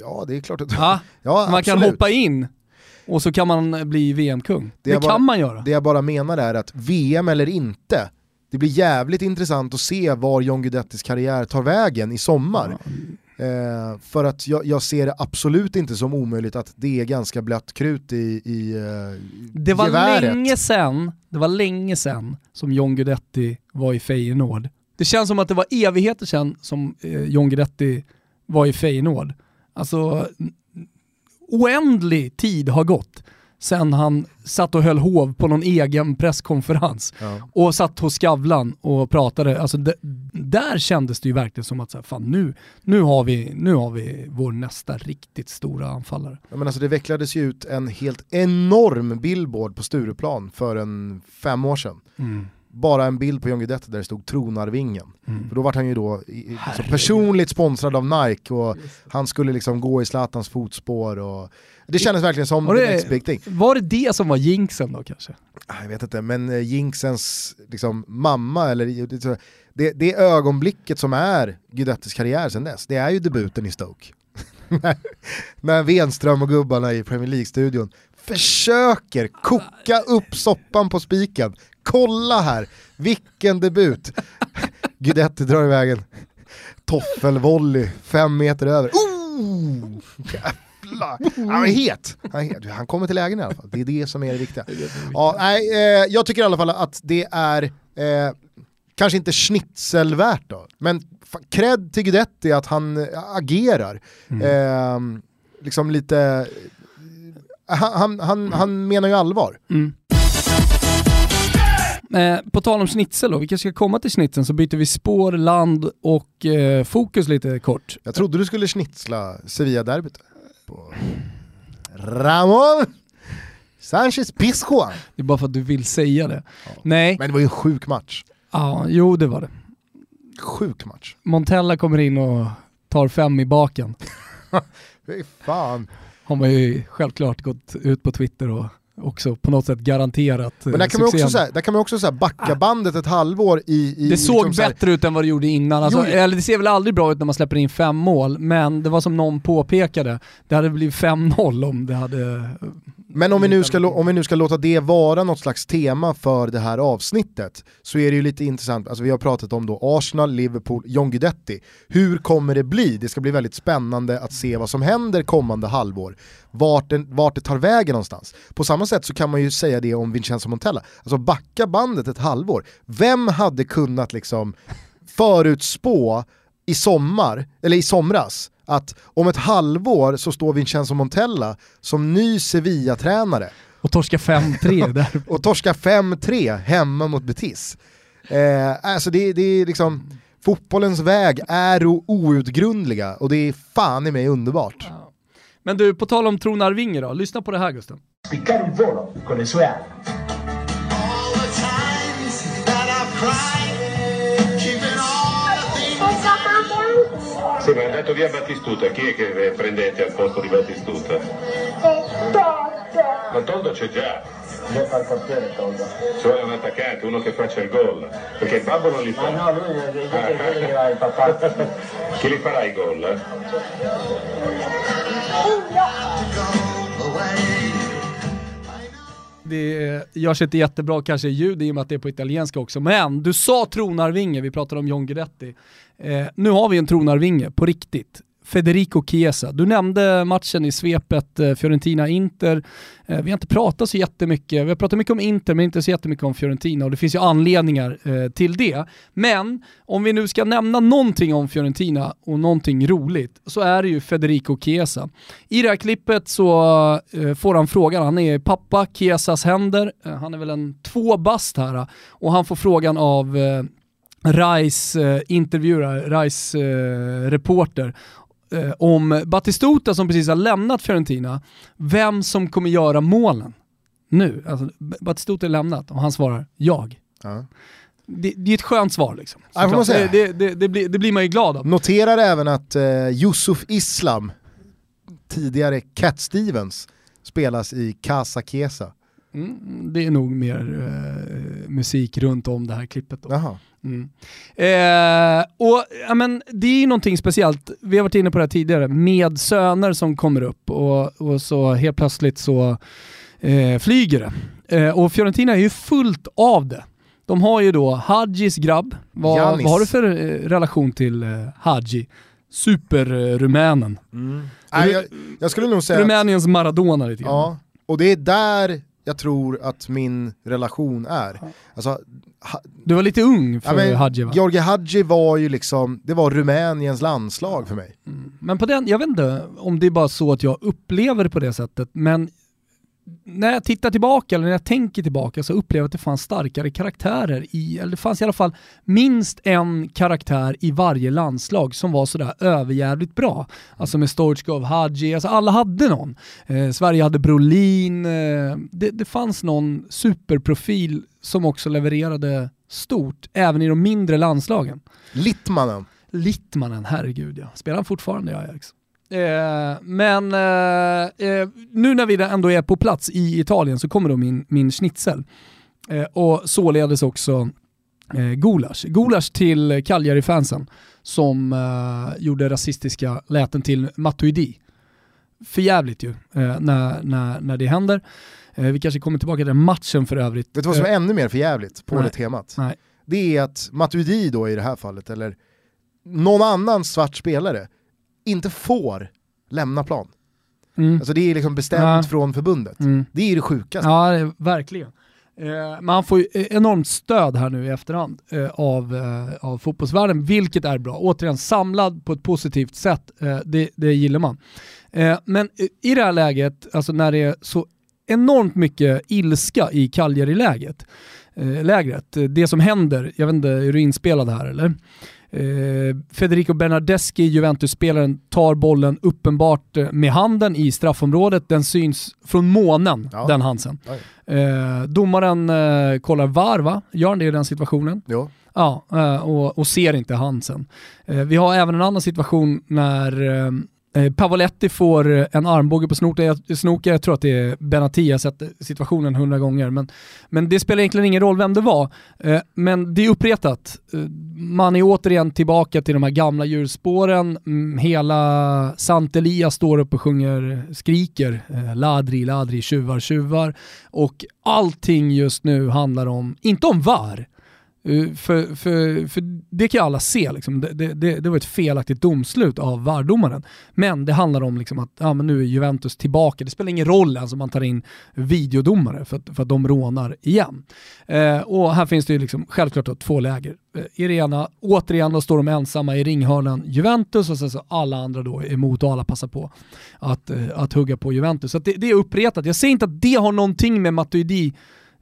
Ja, det är klart att... Ja, *laughs* ja man kan hoppa in och så kan man bli VM-kung. Det, det kan bara, man göra. Det jag bara menar är att VM eller inte, det blir jävligt intressant att se var John Guidettis karriär tar vägen i sommar. Eh, för att jag, jag, ser det absolut inte som omöjligt att det är ganska blött krut i, i eh, Det var geväret. länge sen, det var länge sen som John Guidetti var i Feyenoord. Det känns som att det var evigheter sen som eh, John Guidetti var i Feyenoord. Alltså, oändlig tid har gått sen han satt och höll hov på någon egen presskonferens Ja. och satt hos Skavlan och pratade. Alltså där kändes det ju verkligen som att så här, fan, nu, nu, har vi, nu har vi vår nästa riktigt stora anfallare. Ja, men alltså det vecklades ju ut en helt enorm billboard på Stureplan för en fem år sedan. Bara en bild på John Guidetti där det stod tronarvingen. Mm. För då var han ju då i, Herregud. personligt sponsrad av Nike och han skulle liksom gå i Zlatans fotspår. Och, det kändes verkligen som the det- next big thing. Var det det som var jinxen då kanske? Ah, Jag vet inte, men eh, Jinxens liksom, mamma, eller det, det, ögonblicket som är Guidettis karriär sen dess, det är ju debuten i Stoke. *laughs* när, när Wenström och gubbarna i Premier League-studion försöker koka upp soppan på spiken. Kolla här, vilken debut! *laughs* Guidetti drar iväg en toffelvolley fem meter över. Oh! Jävlar! Han är het! Han, är het. han kommer till lägen i alla fall, det är det som är det viktiga. Ja, nej, eh, jag tycker i alla fall att det är, eh, kanske inte schnitzelvärt då, men cred till Guidetti att han eh, agerar. Eh, liksom lite, eh, han, han, han, han menar ju allvar. Mm. Eh, på tal om schnitzel då, vi kanske ska komma till schnitzeln så byter vi spår, land och eh, fokus lite kort. Jag trodde du skulle schnitzla Sevilla-derbyt. På Ramon Sanchez Pizjuan. Det är bara för att du vill säga det. Nej, Men det var ju en sjuk match. ja, jo det var det. Sjuk match. Montella kommer in och tar fem i baken. *laughs* Fy fan. Har man ju självklart gått ut på Twitter och också på något sätt garanterat Men där kan man succén. också, så här, där kan man också så här backa bandet ett halvår i... i Det såg liksom så här- bättre ut än vad det gjorde innan. Alltså, Jo, eller det ser väl aldrig bra ut när man släpper in fem mål, men det var som någon påpekade, det hade blivit 5-0 om det hade... Men om vi, nu ska, om vi nu ska låta det vara något slags tema för det här avsnittet så är det ju lite intressant, alltså vi har pratat om då Arsenal, Liverpool, John Guidetti. Hur kommer det bli? Det ska bli väldigt spännande att se vad som händer kommande halvår. Vart, den, vart det tar vägen någonstans. På samma sätt så kan man ju säga det om Vincenzo Montella. Alltså backa bandet ett halvår. Vem hade kunnat liksom förutspå i sommar, eller i somras, att om ett halvår så står Vincenzo Montella som ny Sevilla-tränare Och torska 5-3 *laughs* där. och torskar 5-3 hemma mot Betis. Eh, alltså det, det är liksom, fotbollens väg är outgrundliga och det är fan i mig underbart. Men du, på tal om tronarvinge då, lyssna på det här Gusten. spiccare il volo con le sue ali. Sì, ma è andato via Battistuta, chi è che prendete al posto di Battistuta? Ma Toldo c'è già, Deve fare il portiere Toldo. ci vuole un attaccante, uno che faccia il gol, perché il babbo non li Ma fa. no, lui invece quello che va il papà. *laughs* Chi li farà i gol? eh? Det görs inte jättebra kanske i ljud i och med att det är på italienska också, men du sa tronarvinge, vi pratade om John Guidetti. Eh, nu har vi en tronarvinge på riktigt. Federico Chiesa. Du nämnde matchen i svepet eh, Fiorentina-Inter. Eh, vi har inte pratat så jättemycket, vi har pratat mycket om Inter men inte så jättemycket om Fiorentina och det finns ju anledningar eh, till det. Men om vi nu ska nämna någonting om Fiorentina och någonting roligt så är det ju Federico Chiesa. I det här klippet så får han frågan, han är i pappa Chiesas händer, han är väl en två bast här och han får frågan av Rais eh, intervjuare, Rais eh, reporter eh, om Batistuta som precis har lämnat Fiorentina, vem som kommer göra målen nu. Alltså, Batistuta är lämnat och han svarar jag. Ja. Det, det är ett skönt svar liksom. Ja. Det, det, blir, det blir man ju glad av. Noterar även att eh, Yusuf Islam, tidigare Cat Stevens, spelas i Casa Chiesa. Mm, det är nog mer eh, musik runt om det här klippet. Då. Jaha. Mm. Eh, och ja, men, Det är ju någonting speciellt, vi har varit inne på det här tidigare, med söner som kommer upp och, och så helt plötsligt så eh, flyger det. Eh, och Fiorentina är ju fullt av det. De har ju då Hadjis grabb. Vad, vad har du för eh, relation till eh, Hadji? Superrumänen. Nej, jag, jag skulle nog säga att, Rumäniens Maradona lite grann. ja, och det är där jag tror att min relation är. Alltså, ha, Du var lite ung för ja, Hadji va? Georgi Hadji var ju liksom, det var Rumäniens landslag för mig. Men på den, jag vet inte om det är bara så att jag upplever det på det sättet, men när jag tittar tillbaka, eller när jag tänker tillbaka, så upplever jag att det fanns starkare karaktärer i, eller det fanns i alla fall minst en karaktär i varje landslag som var sådär överjävligt bra. Alltså med Stoichkov, Hadji, alltså alla hade någon. Eh, Sverige hade Brolin, eh, det, det fanns någon superprofil som också levererade stort, även i de mindre landslagen. Littmannen. Littmannen, herregud ja. Spelar han fortfarande i Ajax? Eh, men eh, eh, nu när vi ändå är på plats i Italien så kommer då min, min schnitzel. Eh, och således också eh, gulasch. Gulasch till Cagliari-fansen som eh, gjorde rasistiska läten till Matuidi. För jävligt ju när, när, när det händer. Vi kanske kommer tillbaka till den matchen för övrigt. Vet du vad som är ännu mer förjävligt på nej. det temat? Nej. Det är att Matuidi då i det här fallet, eller någon annan svart spelare, inte får lämna plan. Mm. Alltså det är liksom bestämt Ja. från förbundet. Mm. Det är det sjukaste. Ja, det verkligen. Eh, men han får ju enormt stöd här nu i efterhand eh, av, eh, av fotbollsvärlden, vilket är bra. Återigen, samlad på ett positivt sätt, eh, det, det gillar man. Eh, men eh, i det här läget, alltså när det är så enormt mycket ilska i Cagliari-läget, eh, lägret, eh, det som händer, jag vet inte, är du inspelad här eller? Eh, Federico Bernardeschi, Juventus-spelaren, tar bollen uppenbart eh, med handen i straffområdet. Den syns från månen, Ja. den Hansen. Eh, domaren eh, kollar VAR va? Gör han det i den situationen? Jo. Ja, eh, och, och ser inte Hansen. Vi har även en annan situation när Eh, Pavoletti får eh, en armbåge på snoken. Jag, snoken, jag tror att det är Benati, jag har sett eh, situationen hundra gånger. Men, men det spelar egentligen ingen roll vem det var. Men det är uppretat. Man är återigen tillbaka till de här gamla djurspåren. Mm, hela Santelia står upp och sjunger, skriker ladri, ladri, tjuvar, tjuvar. Och allting just nu handlar om, inte om VAR, Eh, för, för, för det kan ju alla se, liksom. det, det, det, var ett felaktigt domslut av VAR-domaren. Men det handlar om liksom att ja, men nu är Juventus tillbaka, det spelar ingen roll ens om man tar in videodomare för att, för att de rånar igen. Eh, och här finns det ju liksom självklart då två läger. Eh, I det ena, återigen då står de ensamma i ringhörnan Juventus och sen så alla andra då är emot och alla passar på att, eh, att hugga på Juventus. Så att det, det är uppretat. Jag säger inte att det har någonting med Matuidi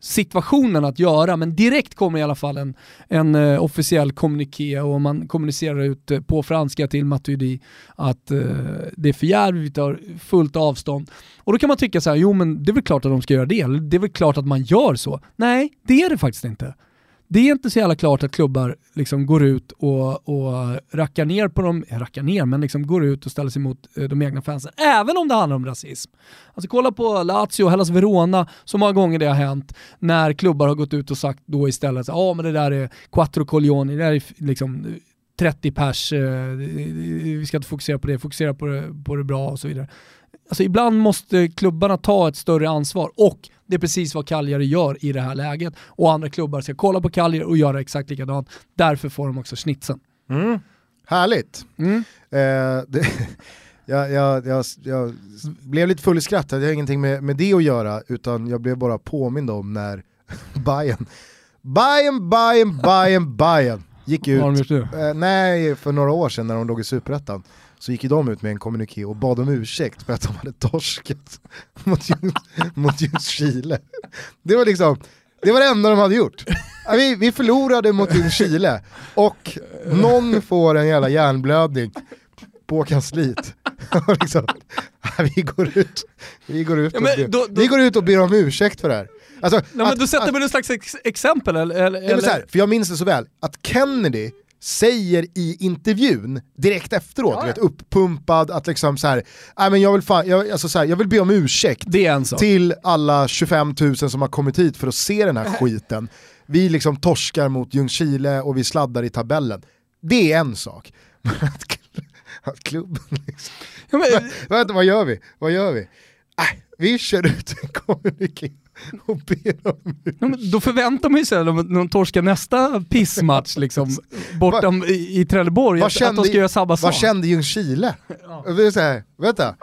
situationen att göra, men direkt kommer i alla fall en, en uh, officiell kommuniké och man kommunicerar ut uh, på franska till Matuidi att uh, det är för jävligt, vi tar fullt avstånd. Och då kan man tycka så här, jo men det är väl klart att de ska göra det, det är väl klart att man gör så. Nej, det är det faktiskt inte. Det är inte så jävla klart att klubbar liksom går ut och, och rackar ner på dem, eh, rackar ner, men liksom går ut och ställer sig mot eh, de egna fansen, även om det handlar om rasism. Alltså kolla på Lazio och Hellas Verona, så många gånger det har hänt när klubbar har gått ut och sagt då istället ja ah, men det där är quattro coglioni, det där är liksom eh, 30 pers, vi ska inte fokusera på det, fokusera på det, på det bra och så vidare. Alltså ibland måste klubbarna ta ett större ansvar och det är precis vad Cagliari gör i det här läget. Och andra klubbar ska kolla på Cagliari och göra exakt likadant. Därför får de också snitsen. Mm. Härligt. Mm. Eh, det, *laughs* jag, jag, jag, jag blev lite full i skratt, det har ingenting med, med det att göra, utan jag blev bara påmind om när *laughs* Bayern Bayern, Bayern, Bayern, Bayern gick ut, Vad har de gjort nu? eh, nej för några år sedan när de låg i superettan, så gick ju de ut med en kommuniké och bad om ursäkt för att de hade torskat *laughs* mot just, mot just Chile. Det var liksom, det var det enda de hade gjort. Ja, Vi, vi förlorade mot just Chile och någon får en jävla hjärnblödning på kansliet. *laughs* Liksom, ja, vi, går ut, vi, går ut Ja, och men ber, då- då- vi går ut och ber om ursäkt för det här. Alltså, Nej, men att- du sätter väl ett slags ex exempel eller? eller, Ja, men så här, för jag minns det så väl, att Kennedy säger i intervjun direkt efteråt, Ja, vet, uppumpad, att liksom så här, "Nej, men jag, vill fan, jag, alltså så här, jag vill be om ursäkt det är en sak. till alla 25 000 som har kommit hit för att se den här *laughs* skiten. Vi liksom torskar mot Ljungskile och vi sladdar i tabellen. Det är en sak. *laughs* Att klubben liksom, Ja, men, *laughs* Vänta, vad gör vi? Vad gör vi? Äh, vi kör ut en kommuniké *laughs* och ber om Ja, men då förväntar man ju sig när de torskar nästa pissmatch liksom, bortom i, i Trelleborg, Vad att, att de ska göra samma sak. Vad kände Ljungskile? Så här, vänta,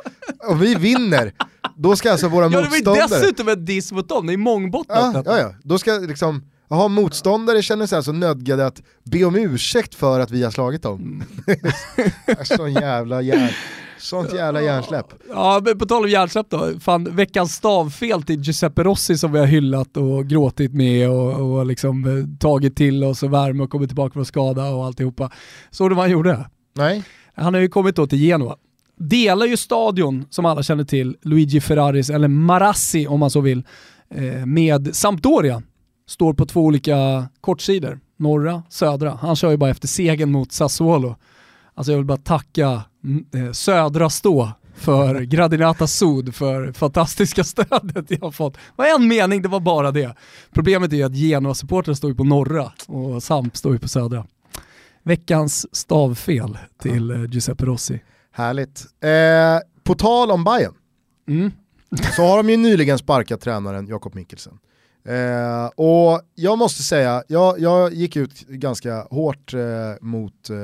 om vi vinner, då ska alltså våra Ja det var ju motståndare... dessutom ett diss mot dem, det är mångbottnat Ja, ja, ja. Då ska liksom, jaha motståndare känner sig alltså nödgade att be om ursäkt för att vi har slagit dem. *laughs* Sån jävla järn, sånt jävla hjärnsläpp. Ja, men på tal om hjärnsläpp då, fan, veckans stavfel till Giuseppe Rossi som vi har hyllat och gråtit med och, och liksom eh, tagit till oss och värme och kommit tillbaka från skada och alltihopa. Såg du vad han gjorde? Nej, Han har ju kommit då till Genoa. Delar ju stadion, som alla känner till, Luigi Ferraris, eller Marassi om man så vill, eh, med Sampdoria. Står på två olika kortsidor, norra, södra. Han kör ju bara efter segern mot Sassuolo. Alltså jag vill bara tacka mm, eh, södra stå för *laughs* Gradinata Sud för fantastiska stödet jag har fått. Var en mening, det var bara det. Problemet är ju att Genoa-supportrar står ju på norra och Samp står ju på södra. Veckans stavfel till eh, Giuseppe Rossi. härligt. Eh, på tal om Bayern Mm. så har de ju nyligen sparkat tränaren Jakob Mikkelsen. Eh, och jag måste säga, jag, jag gick ut ganska hårt eh, mot eh,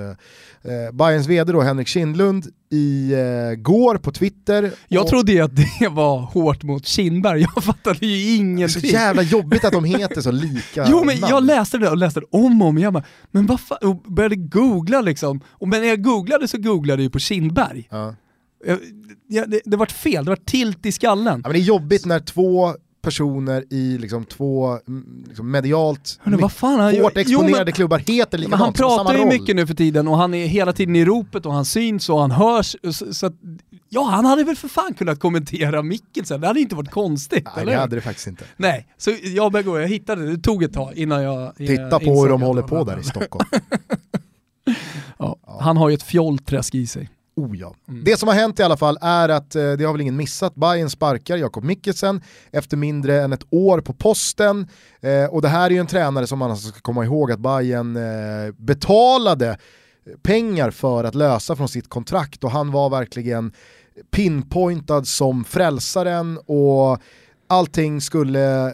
eh, Bayerns vd då, Henrik Kindlund i eh, går på Twitter. Jag och- trodde att det *laughs* var hårt mot Kindberg, jag fattade ju är så ingenting. jävla jobbigt att de heter så lika *laughs* Jo men namn. jag läste det och läste det om och om igen, men vad fan, och började googla liksom. Och men när jag googlade så googlade jag ju på Kindberg. Ja. Jag, det, det vart fel, det var tilt i skallen. Ja, men det är jobbigt när två personer i liksom två mm, liksom medialt Hörru, vad fan, han hårt Jo, exponerade men- klubbar heter Men likadant, han pratar ju mycket nu för tiden och han är hela tiden i ropet och han syns och han hörs. Så, så att, ja, han hade väl för fan kunnat kommentera Mikkelsen, det hade inte varit konstigt. Nej eller det hade det faktiskt inte. Nej, så jag började gå, jag hittade det, det tog ett tag innan jag Titta jag på hur de håller på där i Stockholm. *laughs* Ja, Han har ju ett fjollträsk i sig. Oh ja. Mm. Det som har hänt i alla fall är att, eh, det har väl ingen missat, Bayern sparkar Jakob Mikkelsen efter mindre än ett år på posten. Eh, och det här är ju en tränare som man alltså ska komma ihåg att Bayern eh, betalade pengar för att lösa från sitt kontrakt och han var verkligen pinpointad som frälsaren och allting skulle eh,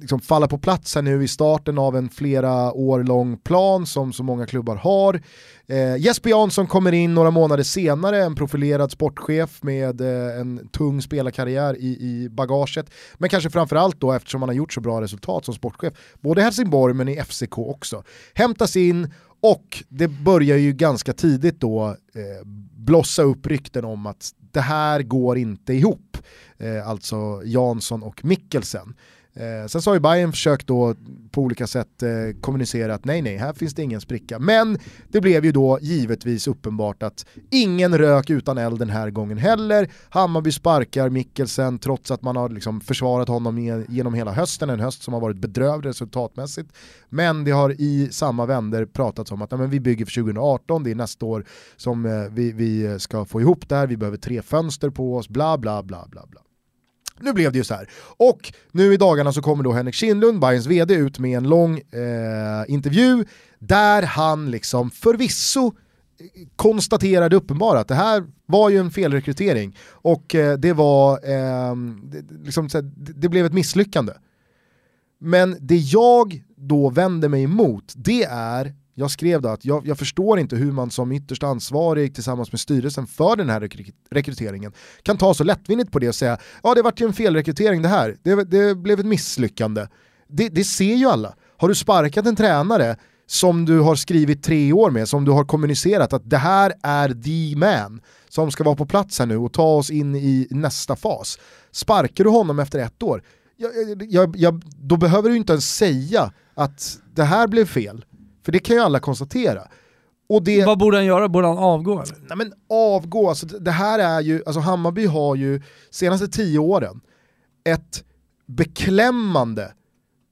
liksom falla på plats här nu i starten av en flera år lång plan som så många klubbar har. Eh, Jesper Jansson kommer in några månader senare, en profilerad sportchef med eh, en tung spelarkarriär i, i bagaget. Men kanske framförallt då eftersom han har gjort så bra resultat som sportchef, både i Helsingborg men i FCK också. Hämtas in och det börjar ju ganska tidigt då eh, blossa upp rykten om att det här går inte ihop. Eh, alltså Jansson och Mikkelsen. Eh, sen så har ju Bayern försökt då på olika sätt eh, kommunicera att nej nej, här finns det ingen spricka. Men det blev ju då givetvis uppenbart att ingen rök utan eld den här gången heller. Hammarby sparkar Mikkelsen trots att man har liksom försvarat honom genom hela hösten, en höst som har varit bedrövd resultatmässigt. Men det har i samma vänder pratats om att nej, men vi bygger för 2018, det är nästa år som eh, vi, vi ska få ihop det här, vi behöver tre fönster på oss, bla bla bla bla bla. Nu blev det ju så här. Och nu i dagarna så kommer då Henrik Kindlund, Bayerns vd, ut med en lång eh, intervju där han liksom förvisso eh, konstaterade uppenbara att det här var ju en felrekrytering och eh, det var eh, det, liksom, det blev ett misslyckande. Men det jag då vänder mig emot det är jag skrev då att jag, jag förstår inte hur man som ytterst ansvarig tillsammans med styrelsen för den här rekry- rekryteringen kan ta så lättvindigt på det och säga ja det vart ju en felrekrytering det här, det, det blev ett misslyckande. Det, det ser ju alla. Har du sparkat en tränare som du har skrivit tre år med, som du har kommunicerat att det här är the man som ska vara på plats här nu och ta oss in i nästa fas. Sparkar du honom efter ett år, jag, jag, jag, då behöver du inte ens säga att det här blev fel. För det kan ju alla konstatera. Och det, Vad borde han göra? Borde han avgå eller? nej men avgå, alltså det här är ju, alltså Hammarby har ju senaste tio åren ett beklämmande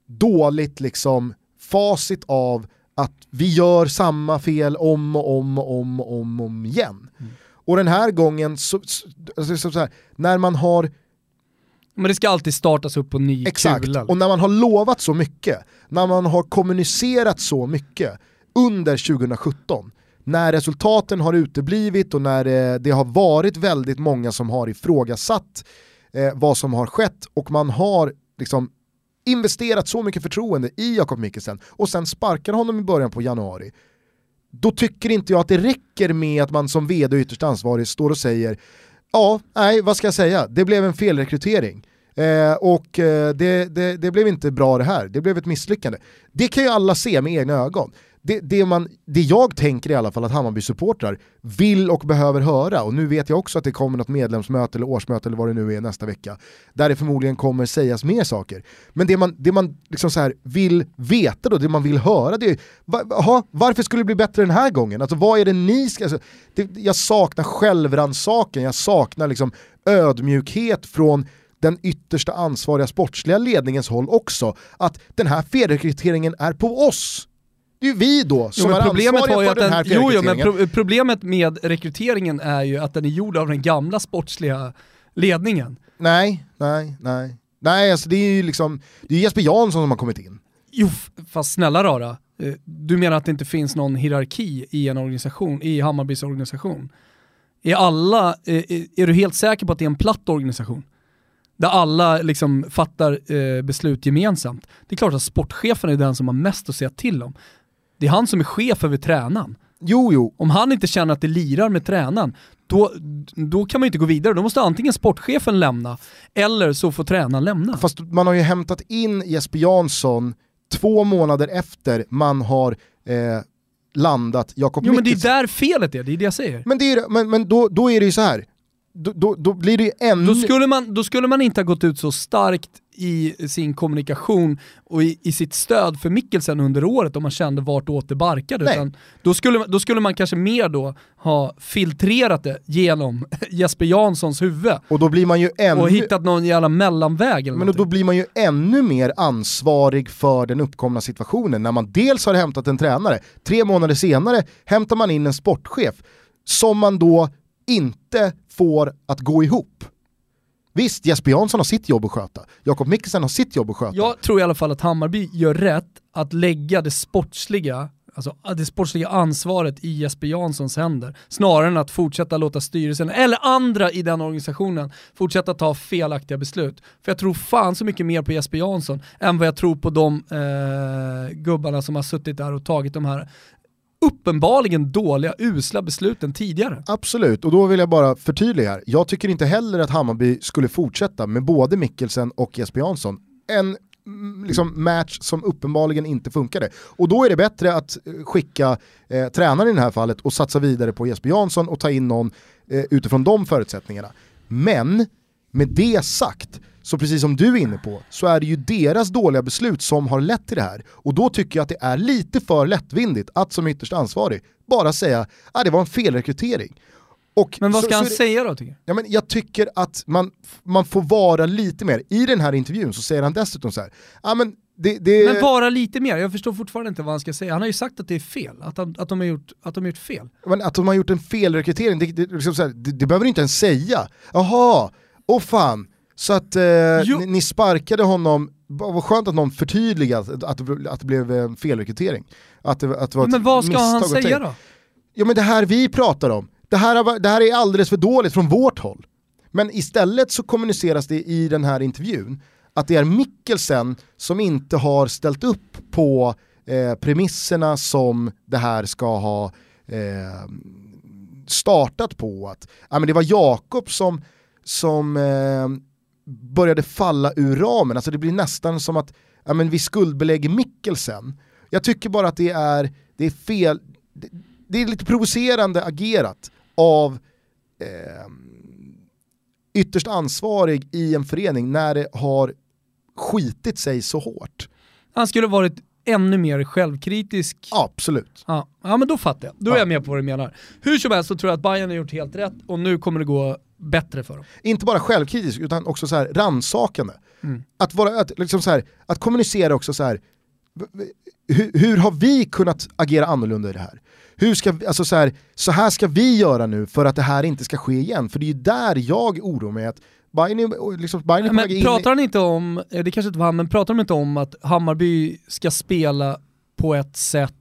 dåligt liksom facit av att vi gör samma fel om och om och om och om, och om igen. Och den här gången, så, så, alltså, så, så här, när man har Men det ska alltid startas upp på ny Exakt, kula. och när man har lovat så mycket, när man har kommunicerat så mycket under 2017, när resultaten har uteblivit och när eh, det har varit väldigt många som har ifrågasatt eh, vad som har skett och man har liksom investerat så mycket förtroende i Jakob Mikkelsen och sen sparkar honom i början på januari, då tycker inte jag att det räcker med att man som vd och ytterst ansvarig står och säger ja, nej vad ska jag säga, det blev en felrekrytering. Eh, och eh, det, det, det blev inte bra det här, det blev ett misslyckande. Det kan ju alla se med egna ögon. Det, det, man, det jag tänker i alla fall att Hammarby-supportrar vill och behöver höra, och nu vet jag också att det kommer något medlemsmöte eller årsmöte eller vad det nu är nästa vecka, där det förmodligen kommer sägas mer saker. Men det man, det man liksom så här vill veta då, det man vill höra, det är va, aha, varför skulle det bli bättre den här gången? Alltså vad är det ni ska... Alltså, det, jag saknar självrannsakan, jag saknar liksom ödmjukhet från den yttersta ansvariga sportsliga ledningens håll också, att den här felrekryteringen är på oss. Det är ju vi då som Jo, är problemet ansvariga för att den den, här jo, jo, men pro problemet med rekryteringen är ju att den är gjord av den gamla sportsliga ledningen. Nej, nej, nej. Nej, alltså det är ju liksom, det är Jesper Jansson som har kommit in. Jo, fast snälla rara. Eh, Du menar att det inte finns någon hierarki i en organisation, i Hammarbys organisation? Är alla, eh, är är du helt säker på att det är en platt organisation? Där alla liksom fattar eh, beslut gemensamt. Det är klart att sportchefen är den som har mest att säga till om. Det är han som är chef över tränaren. Jo, jo, Om han inte känner att det lirar med tränaren, då, då kan man ju inte gå vidare. Då måste antingen sportchefen lämna, eller så får tränaren lämna. fast man har ju hämtat in Jesper Jansson två månader efter man har eh, landat Jakob Jo men det är där felet är, det är det jag säger. Men, det är, men, men då, då är det ju så här. Då, då, då blir det ju ännu... Då skulle, man, då skulle man inte ha gått ut så starkt i sin kommunikation och i, i sitt stöd för Mikkelsen under året om man kände vartåt det barkade. Nej. Utan då, skulle, då skulle man kanske mer då ha filtrerat det genom *laughs* Jesper Janssons huvud Och då blir man ju ännu... och hittat någon jävla mellanväg eller Men då, någonting. då blir man ju ännu mer ansvarig för den uppkomna situationen när man dels har hämtat en tränare, tre månader senare hämtar man in en sportchef som man då inte får att gå ihop. Visst, Jesper Jansson har sitt jobb att sköta, Jakob Mikkelsen har sitt jobb att sköta. Jag tror i alla fall att Hammarby gör rätt att lägga det sportsliga Alltså det sportsliga ansvaret i Jesper Janssons händer, snarare än att fortsätta låta styrelsen, eller andra i den organisationen, fortsätta ta felaktiga beslut. För jag tror fan så mycket mer på Jesper Jansson än vad jag tror på de eh, gubbarna som har suttit där och tagit de här uppenbarligen dåliga, usla besluten tidigare. Absolut, och då vill jag bara förtydliga här. Jag tycker inte heller att Hammarby skulle fortsätta med både Mikkelsen och Jesper Jansson. En mm, liksom, match som uppenbarligen inte funkade. Och då är det bättre att eh, skicka eh, tränaren i det här fallet och satsa vidare på Jesper Jansson och ta in någon eh, utifrån de förutsättningarna. Men med det sagt, så precis som du är inne på, så är det ju deras dåliga beslut som har lett till det här. Och då tycker jag att det är lite för lättvindigt att som ytterst ansvarig bara säga att ah, det var en felrekrytering. Och Men vad så- ska så han är det- säga då tycker du? Ja, men jag tycker att man, man får vara lite mer, i den här intervjun så säger han dessutom så här, ja men det, det, Men vara lite mer, jag förstår fortfarande inte vad han ska säga. Han har ju sagt att det är fel, att, han, att, de, har gjort, att de har gjort fel. men att de har gjort en felrekrytering, det, det, liksom så här, det, det behöver du inte ens säga. Jaha, åh fan, så att eh, ni, ni sparkade honom, vad skönt att någon förtydligade att, att, det- att det blev en felrekrytering. Att det, att det var Men vad ska han säga då? Ja men det här vi pratar om, det här, det här är alldeles för dåligt från vårt håll. Men istället så kommuniceras det i den här intervjun att det är Mikkelsen som inte har ställt upp på eh, premisserna som det här ska ha eh, startat på. Att ja, men det var Jakob som, som eh, började falla ur ramen, alltså det blir nästan som att ja, men vi skuldbelägger Mikkelsen. Jag tycker bara att det är, det är fel, det, det är lite provocerande agerat av eh, ytterst ansvarig i en förening när det har skitit sig så hårt. Han skulle varit ännu mer självkritisk. Absolut. Ja, ja men då fattar jag. Då är Ja. jag med på vad du menar. Hur som helst så tror jag att Bayern har gjort helt rätt och nu kommer det gå bättre för dem. Inte bara självkritisk utan också så här rannsakande. Mm. Att, vara, att, liksom så här, att kommunicera också så här. Hur, hur har vi kunnat agera annorlunda i det här? Hur ska, alltså så, här, så här ska vi göra nu för att det här inte ska ske igen. För det är ju där jag oroar mig att Bayern är, liksom, Bayern är Men in pratar han inte om, det kanske inte var han, men pratar de inte om att Hammarby ska spela på ett sätt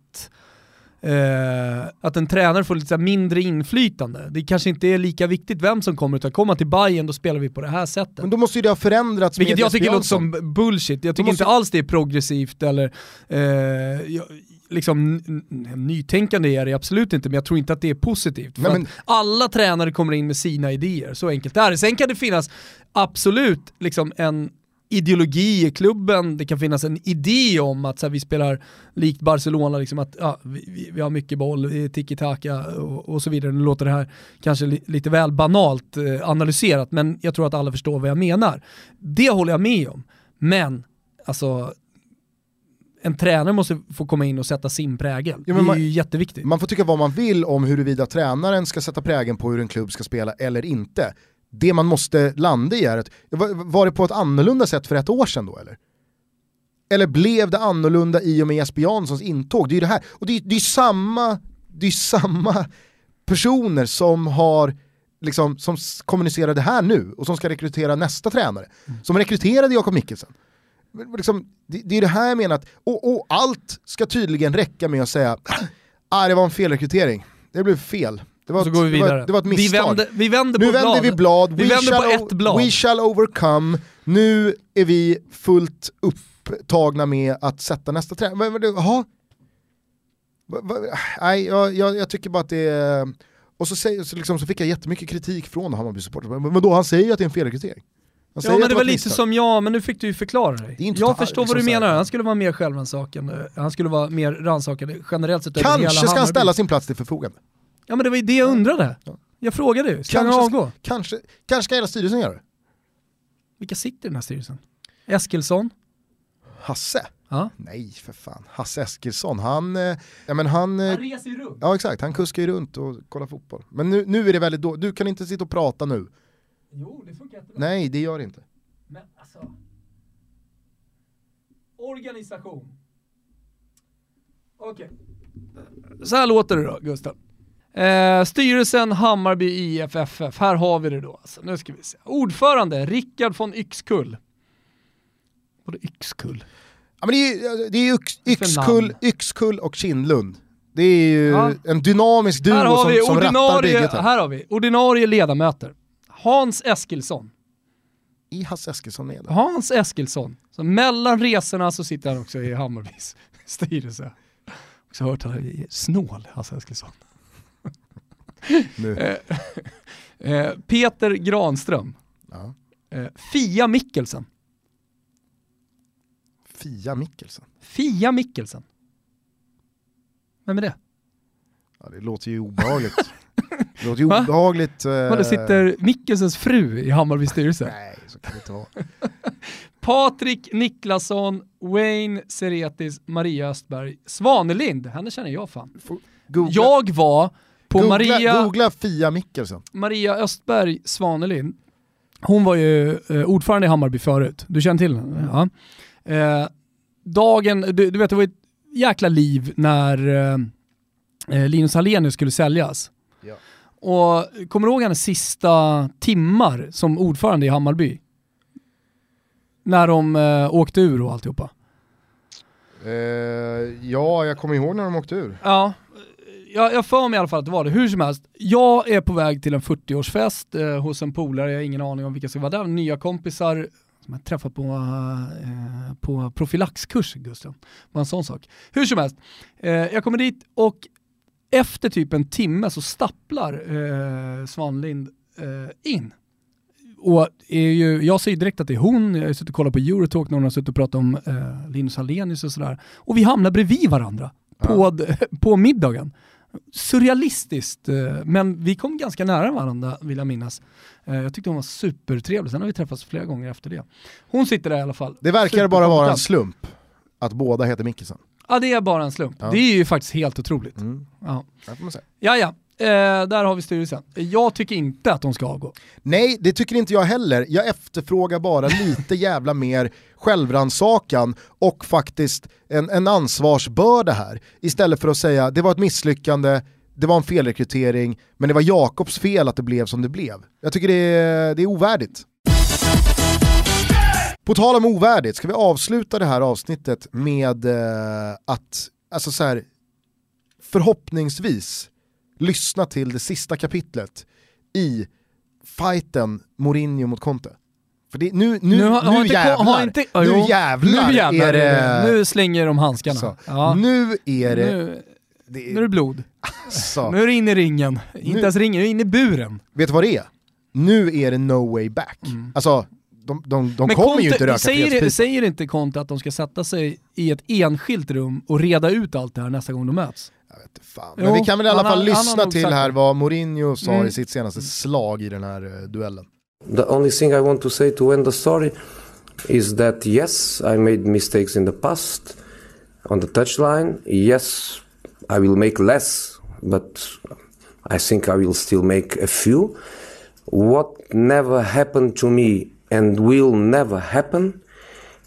eh, att en tränare får lite mindre inflytande. Det kanske inte är lika viktigt vem som kommer, utan kommer till Bayern då spelar vi på det här sättet. Men då måste ju det ha förändrats Vilket jag tycker låter som bullshit. Jag tycker måste- inte alls det är progressivt eller eh, jag- liksom nytänkande är det absolut inte, men jag tror inte att det är positivt. För Nej, men- att alla tränare kommer in med sina idéer, så enkelt är det. Sen kan det finnas absolut liksom en ideologi i klubben, det kan finnas en idé om att så här, vi spelar likt Barcelona, liksom att ja, vi, vi, har mycket boll, tiki-taka och, och så vidare. Nu låter det här kanske li, lite väl banalt eh, analyserat, men jag tror att alla förstår vad jag menar. Det håller jag med om, men alltså en tränare måste få komma in och sätta sin prägel. Ja, det är man- ju jätteviktigt. Man får tycka vad man vill om huruvida tränaren ska sätta prägen på hur en klubb ska spela eller inte. Det man måste landa i är att, var, det på ett annorlunda sätt för ett år sedan då eller? Eller blev det annorlunda i och med Jesper Janssons intåg? Det är ju det här, och det är, det är samma, det är samma personer som har liksom, som kommunicerar det här nu och som ska rekrytera nästa tränare. Som rekryterade Jakob Mikkelsen. Liksom, det, det är det här jag menar, att, och, och allt ska tydligen räcka med att säga *clears throat* ah, det var en felrekrytering, det blev fel. Det var, så går vi ett, det var, ett- det var ett misstag. Vi vänder, vi vänder nu på vänder blad. vi blad, Vi we, vänder shall på ett blad. we shall overcome, nu är vi fullt upptagna med att sätta nästa trend. Det- Jaha? Nej, jag, jag, jag tycker bara att det är... Och så, säger, så, liksom, så fick jag jättemycket kritik från Hammarby supportrar. Men, då han säger ju att det är en felrekrytering. Ja men att det var ett lite misstag. som jag, men nu fick du ju förklara dig. Det Jag förstår liksom vad du menar, han skulle vara mer självrannsakande, han skulle vara mer rannsakande generellt sett över hela Kanske ska han ställa sin plats till förfogande. Ja men det var ju det jag undrade. Ja. Jag frågade ju, ska han Kanske, avgå? kanske, kanske ska hela styrelsen göra det. Vilka sitter i den här styrelsen? Eskilsson? Hasse? Ja. Nej för fan. Hasse Eskilsson, han... eh, Ja, men han eh, reser ju runt. Ja exakt, han kuskar ju runt och kollar fotboll. Men nu, nu är det väldigt då, du kan inte sitta och prata nu. Jo, det funkar jättebra. Nej, det gör det inte. Men alltså... Organisation. Okej. Så här låter det då, Gustav. Eh, styrelsen Hammarby IFFF, här har vi det då. Alltså, nu ska vi se. Ordförande Rickard von Yxkull. Vadå Yxkull? Ja, men det är, det är yx, yxkull, yxkull och Kindlund. Det är ju Ja. en dynamisk duo Här har, som, vi som rattar ordinarie, bygget här. här har vi ordinarie ledamöter. Hans Eskilsson. I Hasse Eskilsson med. Hans Eskilsson. Så mellan resorna så sitter han också i Hammarbys *laughs* styrelse. Också hört att han är snål, Hasse Eskilsson. *laughs* Eh, eh, Peter Granström. Ja. Eh, Fia Mikkelsen. Fia Mikkelsen. Fia Mikkelsen. Vem är det? Ja, det låter ju obehagligt. *laughs* det låter ju Va? obehagligt. Eh... Det sitter Mikkelsens fru i Hammarbys styrelse? Nej, så kan det inte vara. *laughs* Patrik Niklasson, Wayne Seretis, Maria Östberg, Svanelind. Henne känner jag fan. Jag var på googla, Maria... googla Fia Mikkelsen. Maria Östberg Svanelind, hon var ju eh, ordförande i Hammarby förut. Du känner till henne? Ja. Eh, dagen, du, du vet det var ett jäkla liv när eh, eh, Linus Hallenius skulle säljas. Ja. Och kommer du ihåg hennes sista timmar som ordförande i Hammarby? När de eh, åkte ur och alltihopa. Eh, ja, jag kommer ihåg när de åkte ur. Ja, jag, jag för mig i alla fall att det var det. Hur som helst, jag är på väg till en 40-årsfest eh, hos en polare, jag har ingen aning om vilka som var där, nya kompisar som jag träffat på, eh, på profylaxkurs, Gustav. Bara en sån sak. Hur som helst, eh, jag kommer dit och efter typ en timme så stapplar eh, Svanlind eh, in. Och är ju, jag säger direkt att det är hon, jag har suttit och kollat på Eurotalk när hon har suttit och pratat om eh, Linus Hallenius och sådär. Och vi hamnar bredvid varandra på, *laughs* på middagen. Surrealistiskt, eh, men vi kom ganska nära varandra vill jag minnas. Eh, Jag tyckte hon var supertrevlig, sen har vi träffats flera gånger efter det. Hon sitter där i alla fall. Det verkar bara vara en slump att båda heter Mikkelsen. Ja det är bara en slump. Ja. Det är ju faktiskt helt otroligt. Mm. Ja. Ja, ja. Eh, där har vi styrelsen. Jag tycker inte att de ska avgå. Nej, det tycker inte jag heller. Jag efterfrågar bara lite *laughs* jävla mer självrannsakan och faktiskt en, en ansvarsbörda här. Istället för att säga det var ett misslyckande, det var en felrekrytering, men det var Jakobs fel att det blev som det blev. Jag tycker det är, det är ovärdigt. På tal om ovärdigt, ska vi avsluta det här avsnittet med eh, att, alltså så här, förhoppningsvis lyssna till det sista kapitlet i fighten Mourinho mot Conte. För det, nu, nu, nu, har- har inte- jävlar, har inte- ja, nu jävlar, nu jävlar är det... Nu slänger de handskarna. Ja. Nu är det... Nu, det nu är det blod. så. Nu är det inne i ringen. Inte ens ringen, nu är inne i buren. Vet du vad det är? Nu är det no way back. Alltså, de, de, de kommer ju inte röka säger, säger inte Conte att de ska sätta sig i ett enskilt rum och reda ut allt det här nästa gång de möts? Jag vet inte fan. Jo, Men vi kan väl i alla fall han har lyssna till här vad Mourinho sa Mm. i sitt senaste slag i den här eh, duellen. The only thing I want to say to end the story is that yes, I made mistakes in the past on the touchline. Yes, I will make less, but I think I will still make a few. What never happened to me and will never happen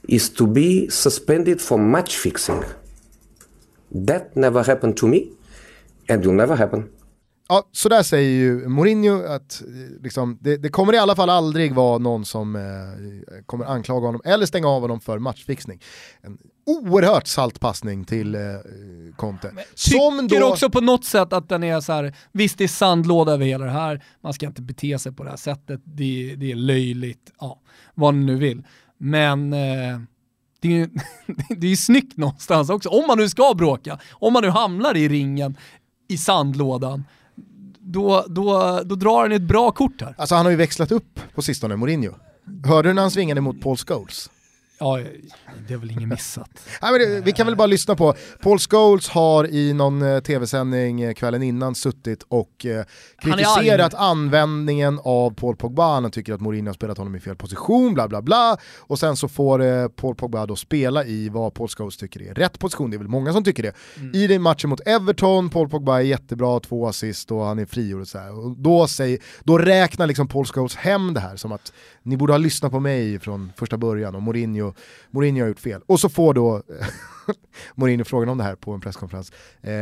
is to be suspended for match fixing. That never happened to me and will never happen. Ja, så där säger ju Mourinho att eh, liksom, det, det kommer i alla fall aldrig vara någon som eh, kommer anklaga honom eller stänga av honom för matchfixning. En oerhört salt passning till eh, Conte. Som Tycker då, också på något sätt att den är så här, visst det är sandlåda över hela det här, man ska inte bete sig på det här sättet, det, det är löjligt, ja, vad ni nu vill. Men eh, det är ju *laughs* det är snyggt någonstans också, om man nu ska bråka, om man nu hamnar i ringen i sandlådan, då, då, då drar han ett bra kort här. alltså han har ju växlat upp på sistone, Mourinho. Hörde du när han svingade mot Paul Scholes? Ja, det är väl inget missat. *laughs* Nej, men det, vi kan väl bara lyssna på, Paul Scholes har i någon eh, tv-sändning eh, kvällen innan suttit och eh, kritiserat användningen av Paul Pogba, han tycker att Mourinho har spelat honom i fel position, bla bla bla. Och sen så får eh, Paul Pogba då spela i vad Paul Scholes tycker är rätt position, det är väl många som tycker det. I den matchen mot Everton, Paul Pogba är jättebra, två assist och han är frigjord och så här. Och då, säger, då räknar liksom Paul Scholes hem det här som att ni borde ha lyssnat på mig från första början och Mourinho, Mourinho Mourinho har gjort fel. Och så får då *laughs* Mourinho frågan om det här på en presskonferens. Eh,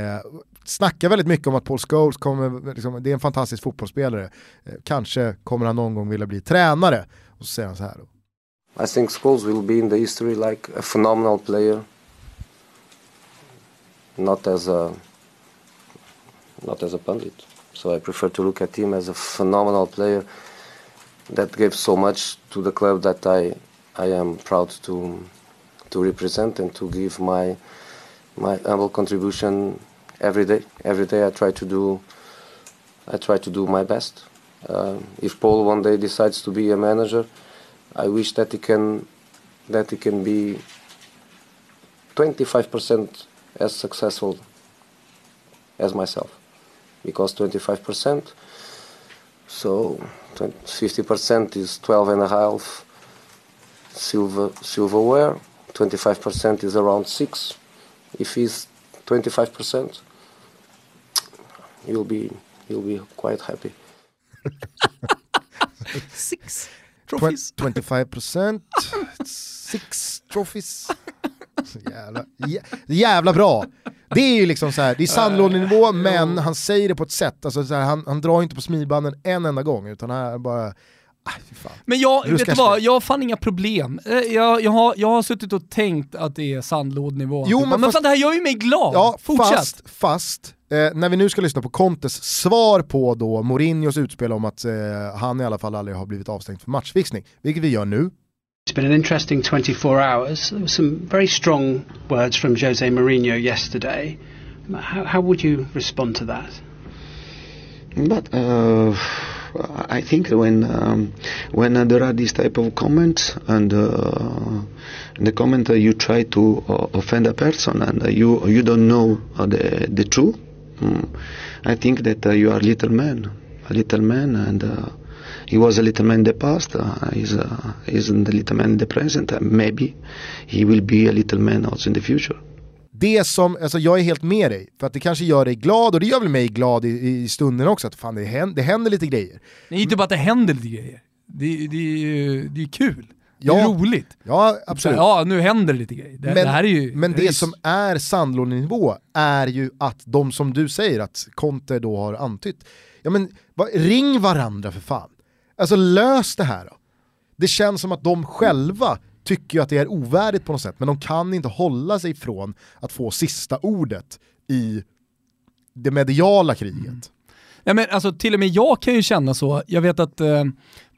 snackar väldigt mycket om att Paul Scholes kommer, liksom, det är en fantastisk fotbollsspelare. Eh, kanske kommer han någon gång vilja bli tränare. Och så säger han så här. Då. I think Scholes will be in the history like a phenomenal player, not as a not as a pundit. So I prefer to look at him as a phenomenal player that gave so much to the club that I I am proud to to represent and to give my my humble contribution every day. Every day I try to do I try to do my best. Uh, if Paul one day decides to be a manager, I wish that he can that he can be 25% as successful as myself because 25% so 50% is 12 and a half silver silverware 25% is around 6 if he's 25% you'll be you'll be quite happy Six Twen- trophies. 25%, six trophies. Så jävla, jä, jävla bra. Det är ju liksom så här, det är sandlådenivå men han säger det på ett sätt, alltså så här, han, han drar inte på smilbanden en enda gång utan han är bara. Men jag, vet du vad, jag har fan inga problem. Eh, Jag, jag, har, jag har suttit och tänkt att det är sandlådnivå. Jo, men men fast- fan det här gör ju mig glad. Ja, Fortsätt. fast, fast eh, när vi nu ska lyssna på Contes svar på då Mourinhos utspel om att eh, han i alla fall aldrig har blivit avstängd för matchfixning, vilket vi gör nu. It's been an interesting 24 hours. There were some very strong words from Jose Mourinho yesterday. How, how would you respond to that? But uh, I think when um, when uh, there are these type of comments and uh, the comment uh, you try to offend a person and you you don't know the the truth, mm, I think that you are a little man, a little man, and he was a little man in the past. Uh, he's uh, he's a little man in the present. maybe he will be a little man also in the future. Det som, alltså jag är helt med dig, för att det kanske gör dig glad och det gör väl mig glad i, i stunden också, att fan det händer, det händer lite grejer. Det är inte bara att det händer lite grejer. Det, det, är det är kul. Det är Ja, roligt. Ja, absolut. Ja, nu händer det lite grejer. Det, men det här är ju... men det som är sandlådenivå är ju att de som du säger att Conte då har antytt, ja men va, ring varandra för fan. Alltså lös det här då. Det känns som att de själva tycker ju att det är ovärdigt på något sätt, men de kan inte hålla sig från att få sista ordet i det mediala kriget. Mm. Ja, men alltså, till och med jag kan ju känna så. Jag vet att eh,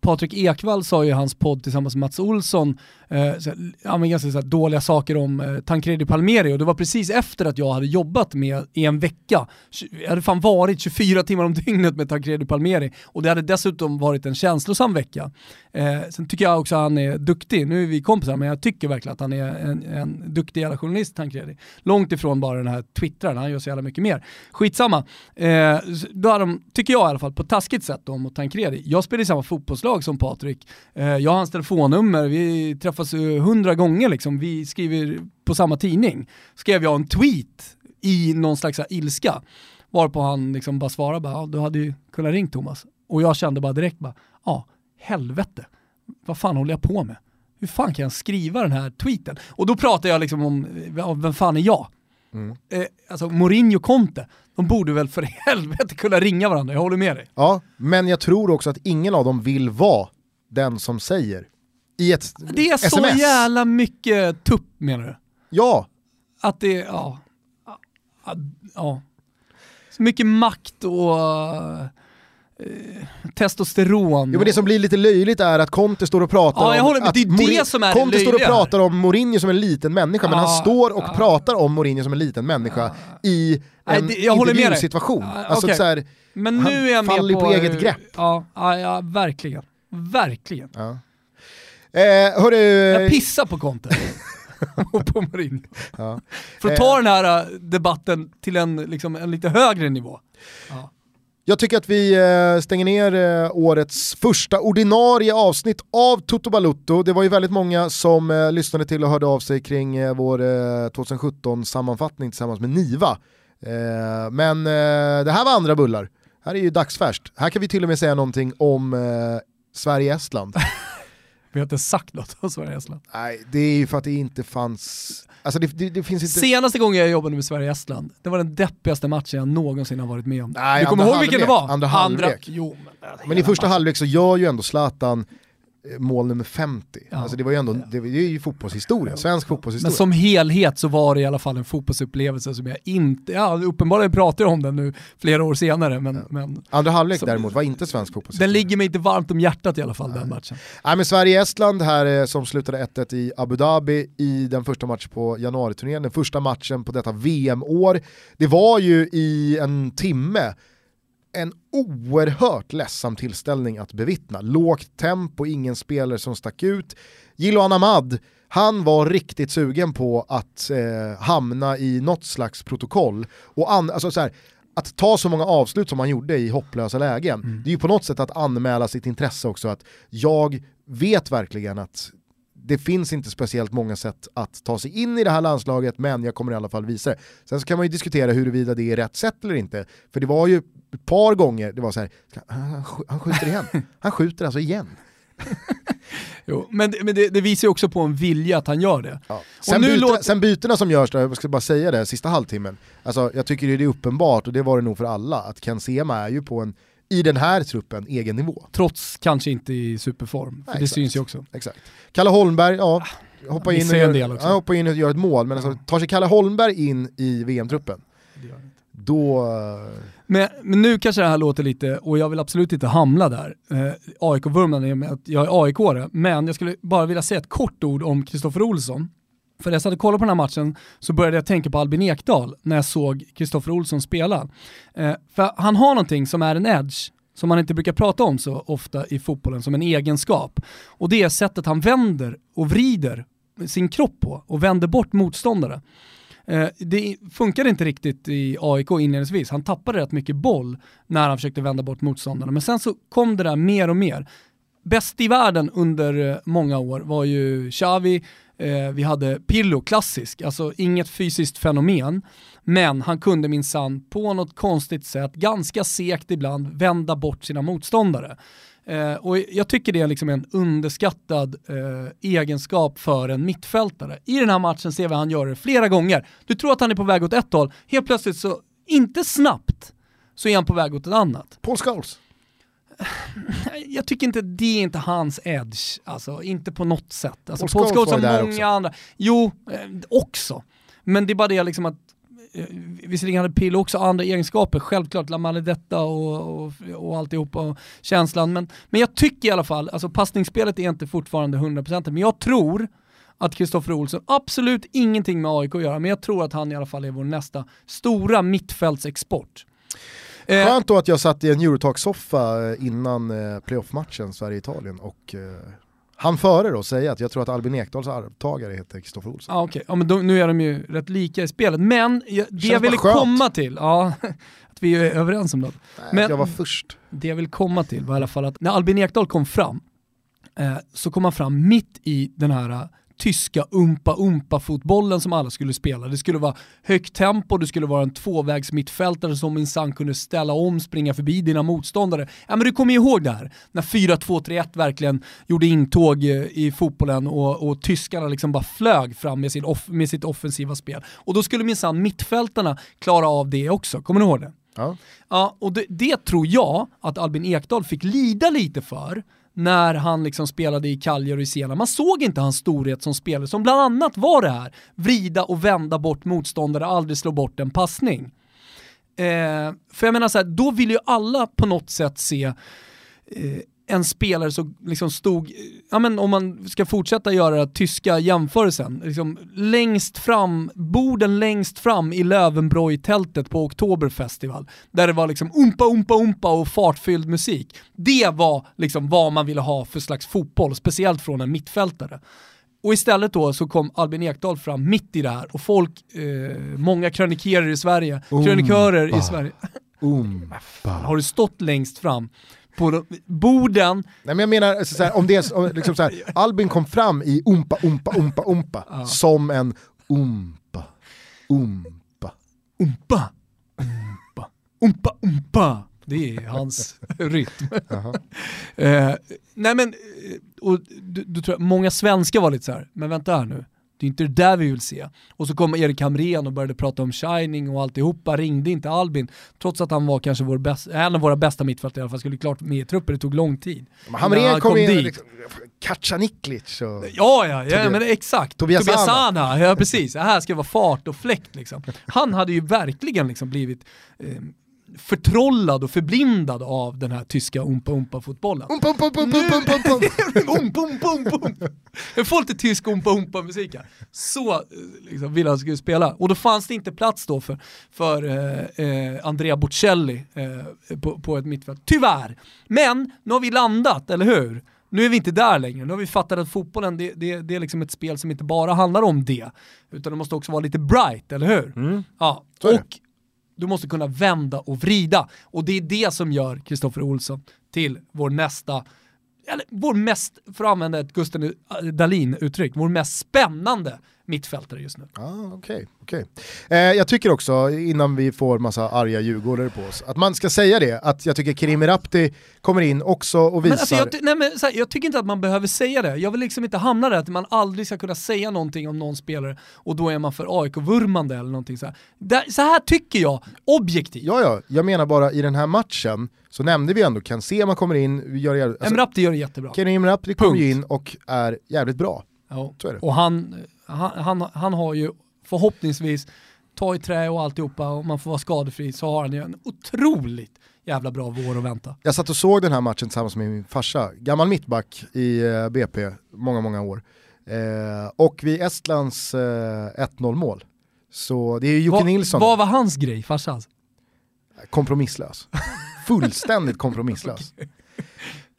Patrik Ekwall sa ju i hans podd tillsammans med Mats Olsson eh, så, ja, men ganska så här, dåliga saker om eh, Tancredi Palmeri och det var precis efter att jag hade jobbat med i en vecka. Jag hade fan varit 24 timmar om dygnet med Tancredi Palmeri och det hade dessutom varit en känslosam vecka. Eh, sen tycker jag också att han är duktig, nu är vi kompisar men jag tycker verkligen att han är en, en duktig jävla journalist Tancredi. Långt ifrån bara den här twittraren, han gör så jävla mycket mer. Skitsamma. Eh, då har de, tycker jag i alla fall, på taskigt sätt då mot Tancredi. Jag spelar i samma fotbollslag som Patrik. Eh, jag har hans telefonnummer, vi träffas hundra gånger liksom. Vi skriver på samma tidning. Skrev jag en tweet i någon slags ilska. Varpå han liksom bara svarade bara, ja, du hade ju kunnat ringa Thomas. Och jag kände bara direkt bara, ja, helvete. Vad fan håller jag på med? Hur fan kan jag skriva den här tweeten? Och då pratar jag liksom om, ja, vem fan är jag? Mm. Eh, alltså Mourinho Conte, de borde väl för *laughs* helvete kunna ringa varandra, jag håller med dig. Ja, men jag tror också att ingen av dem vill vara den som säger i ett Det är så sms. jävla mycket tupp menar du? Ja, Att det, ja. Ja. Så mycket makt och testosteron. Jo, men det som blir lite löjligt är att Conte står och pratar Ja, om... håller med. Det är det Mourinho- som är det Conte står och pratar om Mourinho som en liten människa, men Ja, han står och ja. pratar om Mourinho som en liten människa i Nej, en det- jag håller med dig. intervjusituation. Alltså okej. så här, Men han nu är jag med faller ju på... på eget grepp. Ja, ja, verkligen. Verkligen. ja. eh, hörru, Jag pissar på Conte. *laughs* och på Mourinho. För att ta den här äh, debatten till en, liksom, en lite högre nivå. Jag tycker att vi eh, stänger ner eh, årets första ordinarie avsnitt av Toto Balutto. Det var ju väldigt många som eh, lyssnade till och hörde av sig kring vår 2017-sammanfattning tillsammans med Niva. Men det här var andra bullar. Här är ju dagsfärskt. Här kan vi till och med säga någonting om Sverige-Estland. *laughs* Vi har inte sagt något om Sverige Estland. Nej, det är ju för att det inte fanns... Alltså det, det, det finns inte... Senaste gången jag jobbade med Sverige-Estland, det var den deppigaste matchen jag någonsin har varit med om. Nej, du kommer andra ihåg vilken det var? Andra halvlek. Jo, men, Men i första halvlek så gör ju ändå Zlatan mål nummer 50. Ja. Alltså det var ju ändå, det, det är ju fotbollshistoria, svensk fotbollshistoria. Men som helhet så var det i alla fall en fotbollsupplevelse som jag inte, ja uppenbarligen pratar jag om den nu flera år senare, men, men Andra halvlek Som- däremot var inte svensk fotbollshistoria. den ligger mig inte varmt om hjärtat i alla fall den matchen. Nej men Sverige-Estland här eh, som slutade 1-1 i Abu Dhabi i den första matchen på januariturnén, den första matchen på detta VM-år. Det var ju i en timme en oerhört ledsam tillställning att bevittna. Lågt tempo, ingen spelare som stack ut. Jiloan Ahmad, han var riktigt sugen på att eh, hamna i något slags protokoll. Och an, alltså så här, att ta så många avslut som han gjorde i hopplösa lägen, det är ju på något sätt att anmäla sitt intresse också att jag vet verkligen att det finns inte speciellt många sätt att ta sig in i det här landslaget, men jag kommer i alla fall visa det. Sen så kan man ju diskutera huruvida det är rätt sätt eller inte, för det var ju ett par gånger det var så här, han, han skjuter igen, *laughs* han skjuter alltså igen. *laughs* Jo, men det- men det, det visar ju också på en vilja att han gör det. Ja. Sen, nu bytena, låter- sen bytena som görs, där, jag ska bara säga det, sista halvtimmen, alltså, jag tycker det är uppenbart, och det var det nog för alla, att Ken Sema är ju på en, i den här truppen, egen nivå. Trots kanske inte i superform, Nej, det exakt. syns ju också. Exakt. Kalle Holmberg, ja, hoppar in, och gör, ja, hoppar in och gör ett mål, men alltså, tar sig Kalle Holmberg in i VM-truppen, då... Men, men nu kanske det här låter lite, och jag vill absolut inte hamla där, eh, AIK-vurmande i och med att jag är aik men jag skulle bara vilja säga ett kort ord om Kristoffer Olsson. För när jag satt och kollade på den här matchen så började jag tänka på Albin Ekdal när jag såg Kristoffer Olsson spela. Eh, för han har någonting som är en edge, som man inte brukar prata om så ofta i fotbollen, som en egenskap. Och det är sättet han vänder och vrider sin kropp på och vänder bort motståndare. Eh, det funkade inte riktigt i AIK inledningsvis. Han tappade rätt mycket boll när han försökte vända bort motståndarna. Men sen så kom det där mer och mer. Bäst i världen under eh, många år var ju Xavi, eh, vi hade Pirlo, klassisk, alltså inget fysiskt fenomen. Men han kunde minsann på något konstigt sätt, ganska segt ibland, vända bort sina motståndare. Eh, och jag tycker det är liksom en underskattad eh, egenskap för en mittfältare. I den här matchen ser vi han göra det flera gånger. Du tror att han är på väg åt ett håll, helt plötsligt så, inte snabbt, så är han på väg åt ett annat. Paul Scholes. *sighs* Jag tycker inte det är inte hans edge, alltså inte på något sätt. Alltså, Paul Paul Scholes Scholes var har många också. andra, jo, eh, också. Men det är bara det liksom att Eh, visserligen hade Pirlo också andra egenskaper, självklart La Maledetta och, och, och alltihopa och känslan, men, men jag tycker i alla fall, alltså passningsspelet är inte fortfarande 100% men jag tror att Kristoffer Olsson, absolut ingenting med AIK att göra, men jag tror att han i alla fall är vår nästa stora mittfältsexport. Eh, Skönt då att jag satt i en Eurotalk-soffa eh, innan playoff-matchen Sverige-Italien och han före då säga att jag tror att Albin Ekdals arvtagare heter Kristoffer Olsson. Ja okej, ja, men då, nu är de ju rätt lika i spelet. Men jag, det jag ville komma till, ja, *laughs* att vi är överens om det. Nej, Men- jag var först. Det jag vill komma till var i alla fall att när Albin Ekdal kom fram, eh, så kom han fram mitt i den här tyska umpa-umpa-fotbollen som alla skulle spela. Det skulle vara högt tempo, det skulle vara en tvåvägs mittfältare som minsann kunde ställa om, springa förbi dina motståndare. Ja men du kommer ihåg det här, när 4-2-3-1 verkligen gjorde intåg eh, i fotbollen och, och tyskarna liksom bara flög fram med, sin off- med sitt offensiva spel. Och då skulle minsann mittfältarna klara av det också, kommer ni ihåg det? Ja. Ja, och det, det tror jag att Albin Ekdal fick lida lite för när han liksom spelade i Cagliari och i Siena. Man såg inte hans storhet som spelare, som bland annat var det här, vrida och vända bort motståndare, aldrig slå bort en passning. Eh, för jag menar så här, då vill ju alla på något sätt se eh, en spelare som liksom stod, ja men om man ska fortsätta göra den tyska jämförelsen, liksom längst fram, borden längst fram i Löwenbräu-tältet på Oktoberfestival, där det var liksom umpa, umpa, umpa och fartfylld musik. Det var liksom vad man ville ha för slags fotboll, speciellt från en mittfältare. Och istället då så kom Albin Ekdal fram mitt i det här och folk, eh, många krönikerer i Sverige, krönikörer i. Sverige, *laughs* *laughs* Umpa. har du stått längst fram på de, borden, Nej men jag menar, alltså, så här, om det är liksom så här, *laughs* Albin kom fram i umpa, umpa, umpa, umpa, som en umpa, umpa. umpa, umpa, umpa, umpa. Det är hans *laughs* rytm. eh, nej men, eh, och du, du tror, många svenskar var lite så här, men vänta här nu, det är inte det där vi vill se. Och så kom Erik Hamrén och började prata om Shining och alltihopa, ringde inte Albin, trots att han var kanske vår bäst, en av våra bästa mittfältare i alla fall, skulle klart med i truppen, det tog lång tid. Hamrén han kom, in, dit. liksom, Kacaniklic och... Ja, ja, ja men exakt. Tobias Tobias, Sana. Ja precis. Det här ska vara fart och fläkt liksom. Han hade ju verkligen liksom blivit eh, förtrollad och förblindad av den här tyska umpa-umpa-fotbollen. Umpa, umpa, umpa, umpa, umpa, umpa. Umpa, umpa, umpa, umpa. Jag får lite tysk umpa-umpa-musik här. Så eh, liksom, ville han skulle spela. Och då fanns det inte plats då för, för eh, eh, Andrea Bocelli eh, på, på ett mittfält. Tyvärr. Men nu har vi landat, eller hur? Nu är vi inte där längre, nu har vi fattat att fotbollen det, det, det är liksom ett spel som inte bara handlar om det, utan det måste också vara lite bright, eller hur? Ja, är det. och du måste kunna vända och vrida. Och det är det som gör Kristoffer Olsson till vår nästa, eller vår mest, för att använda ett Gusten Dahlin-uttryck, vår mest spännande mittfältare just nu. Ja, okej. okej. Eh, jag tycker också, innan vi får massa arga djurgårdare på oss, att man ska säga det, att jag tycker Kerim Rapti kommer in också och visar... Men alltså jag, nej men, här, jag tycker inte att man behöver säga det. Jag vill liksom inte hamna där att man aldrig ska kunna säga någonting om någon spelare och då är man för AIK-vurmande eller någonting så här. Där, så här tycker jag, objektivt. Ja, ja, jag menar bara i den här matchen så nämnde vi ändå, kan se man kommer in, gör jävligt, alltså, Emrapti gör det jättebra. Kerim Rapti kommer in och är jävligt bra. Ja. Och han, han, han, han har ju förhoppningsvis, ta i trä och alltihopa och man får vara skadefri, så har han ju en otroligt jävla bra vår att vänta. Jag satt och såg den här matchen tillsammans med min farsa, gammal mittback i eh, BP, många, många år. Eh, och vid Estlands eh, 1-0 mål, så det är ju Jocke Nilsson, Vad var hans grej, farsans? kompromisslös. *laughs* Fullständigt kompromisslös. *laughs*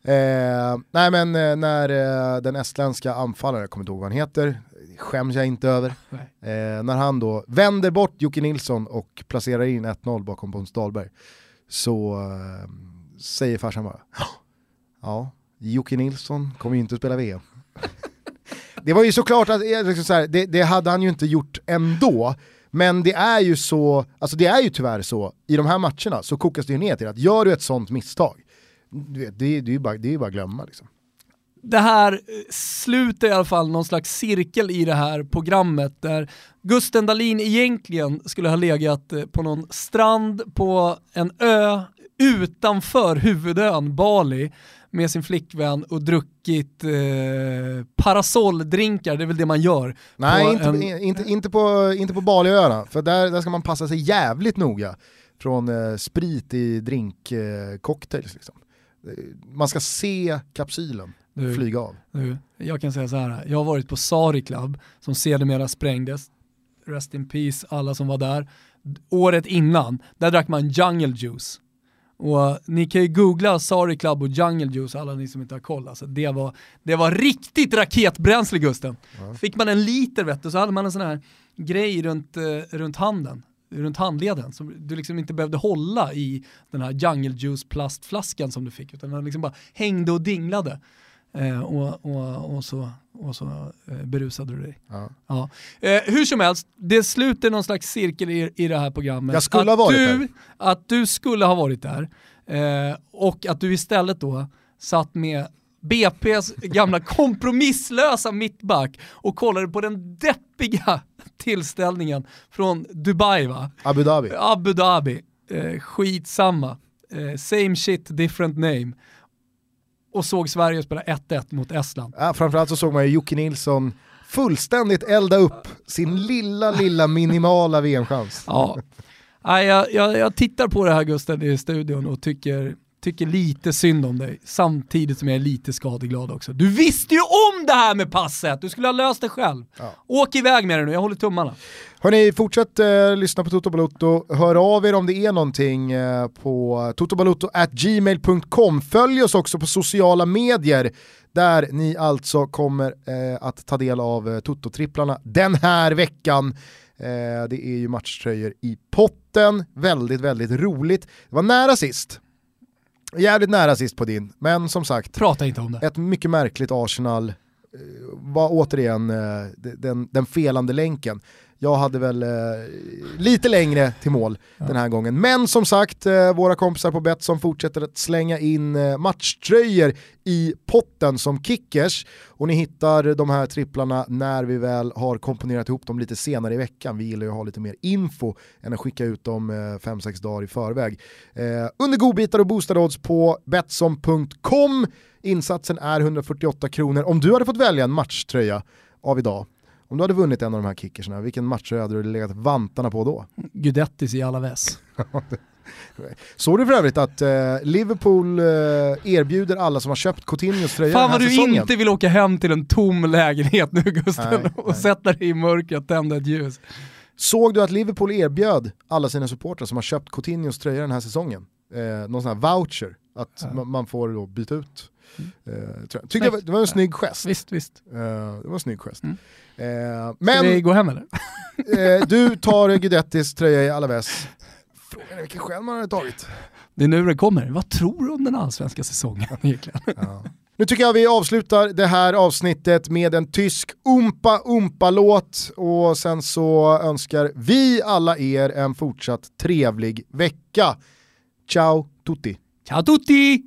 Eh, nej men eh, när eh, den estländska anfallaren, jag kommer inte ihåg vad han heter, skäms jag inte över. *laughs* Eh, när han då vänder bort Jocke Nilsson och placerar in 1-0 bakom Pontus Dahlberg så eh, säger farsan bara ja, Jocke Nilsson kommer ju inte att spela VM. *laughs* det var ju såklart att eh, liksom så här, det, det hade han ju inte gjort ändå. Men det är ju så, alltså det är ju tyvärr så, i de här matcherna så kokas det ju ner till att gör du ett sånt misstag, det, det, det är ju bara, det är ju bara att glömma liksom. det här eh, sluter i alla fall någon slags cirkel i det här programmet där Gusten Dahlin egentligen skulle ha legat eh, på någon strand på en ö utanför huvudön Bali med sin flickvän och druckit eh, parasolldrinkar, det är väl det man gör. Nej, på inte, en- inte, inte på, inte på Baliöarna, för där, där ska man passa sig jävligt noga från eh, sprit i drinkcocktails. liksom. Eh, Man ska se kapsylen Du, flyga av. du, jag kan säga så här, jag har varit på Sari Club som sedermera sprängdes. Rest in peace alla som var där. Året innan, där drack man jungle juice. Och eh, ni kan ju googla Sari Club och Jungle Juice, alla ni som inte har koll. Alltså, det, var, det var riktigt raketbränsle Gusten. Fick man en liter vet du, så hade man en sån här grej runt, eh, runt handen, runt handleden, som du liksom inte behövde hålla i den här Jungle Juice plastflaskan som du fick, utan den liksom bara hängde och dinglade. Eh, och, och, och så, och så eh, berusade du dig. Ja. Ja. Eh, hur som helst, det sluter någon slags cirkel i, i det här programmet. Jag skulle att ha varit du, där. Att du skulle ha varit där eh, och att du istället då satt med BP's gamla *laughs* kompromisslösa mittback och kollade på den deppiga *laughs* tillställningen från Dubai va? Abu Dhabi. Abu Dhabi, eh, skitsamma. Eh, same shit, different name. Och såg Sverige spela 1-1 mot Estland. Ja, framförallt så såg man ju Jocke Nilsson fullständigt elda upp sin lilla, lilla minimala VM-chans. Ja. Nej, jag, jag, jag tittar på det här Gusten i studion och tycker, tycker lite synd om dig, samtidigt som jag är lite skadeglad också. Du visste ju om det här med passet, du skulle ha löst det själv. Åk iväg med det nu, jag håller tummarna. Hörni, fortsätt eh, lyssna på Toto Balotto. Hör av er om det är någonting eh, på totobalotto.gmail.com. Följ oss också på sociala medier där ni alltså kommer eh, att ta del av eh, Toto-tripplarna den här veckan. Eh, det är ju matchtröjor i potten, väldigt, väldigt roligt. Det var nära sist. Jävligt nära sist på din, men som sagt, Prata inte om det. ett mycket märkligt Arsenal eh, var återigen eh, den, den felande länken. Jag hade väl eh, lite längre till mål den här gången. Men som sagt, eh, våra kompisar på Betsson fortsätter att slänga in eh, matchtröjor i potten som kickers. Och ni hittar de här tripplarna när vi väl har komponerat ihop dem lite senare i veckan. Vi gillar ju att ha lite mer info än att skicka ut dem 5-6 dagar i förväg. Eh, under godbitar och boostade odds på Betsson.com. Insatsen är 148 kronor. Om du hade fått välja en matchtröja av idag, om du hade vunnit en av de här kickersna, vilken matchtröja hade du legat vantarna på då? Gudettis i alla väs. *laughs* Såg du för övrigt att eh, Liverpool eh, erbjuder alla som har köpt Coutinhos tröja Fan den här vad du säsongen? inte vill åka hem till en tom lägenhet nu Gusten Nej, och nej. sätta dig i mörkret och tända ett ljus. Såg du att Liverpool erbjöd alla sina supportrar som har köpt Coutinhos tröja den här säsongen eh, någon sån här voucher att ma- man får byta ut. Tror jag. Tyckte det var, en snygg gest. Visst, visst. Eh, det var en snygg gest. Mm. Eh, Ska vi men gå hem eller? *laughs* du tar Gudettis tröja i Alaves. Frågan är vilken själv man hade tagit. Det är nu det kommer. Vad tror du om den allsvenska säsongen *laughs* egentligen? Nu tycker jag vi avslutar det här avsnittet med en tysk Umpa Umpa-låt och sen så önskar vi alla er en fortsatt trevlig vecka. Ciao tutti! Ciao tutti!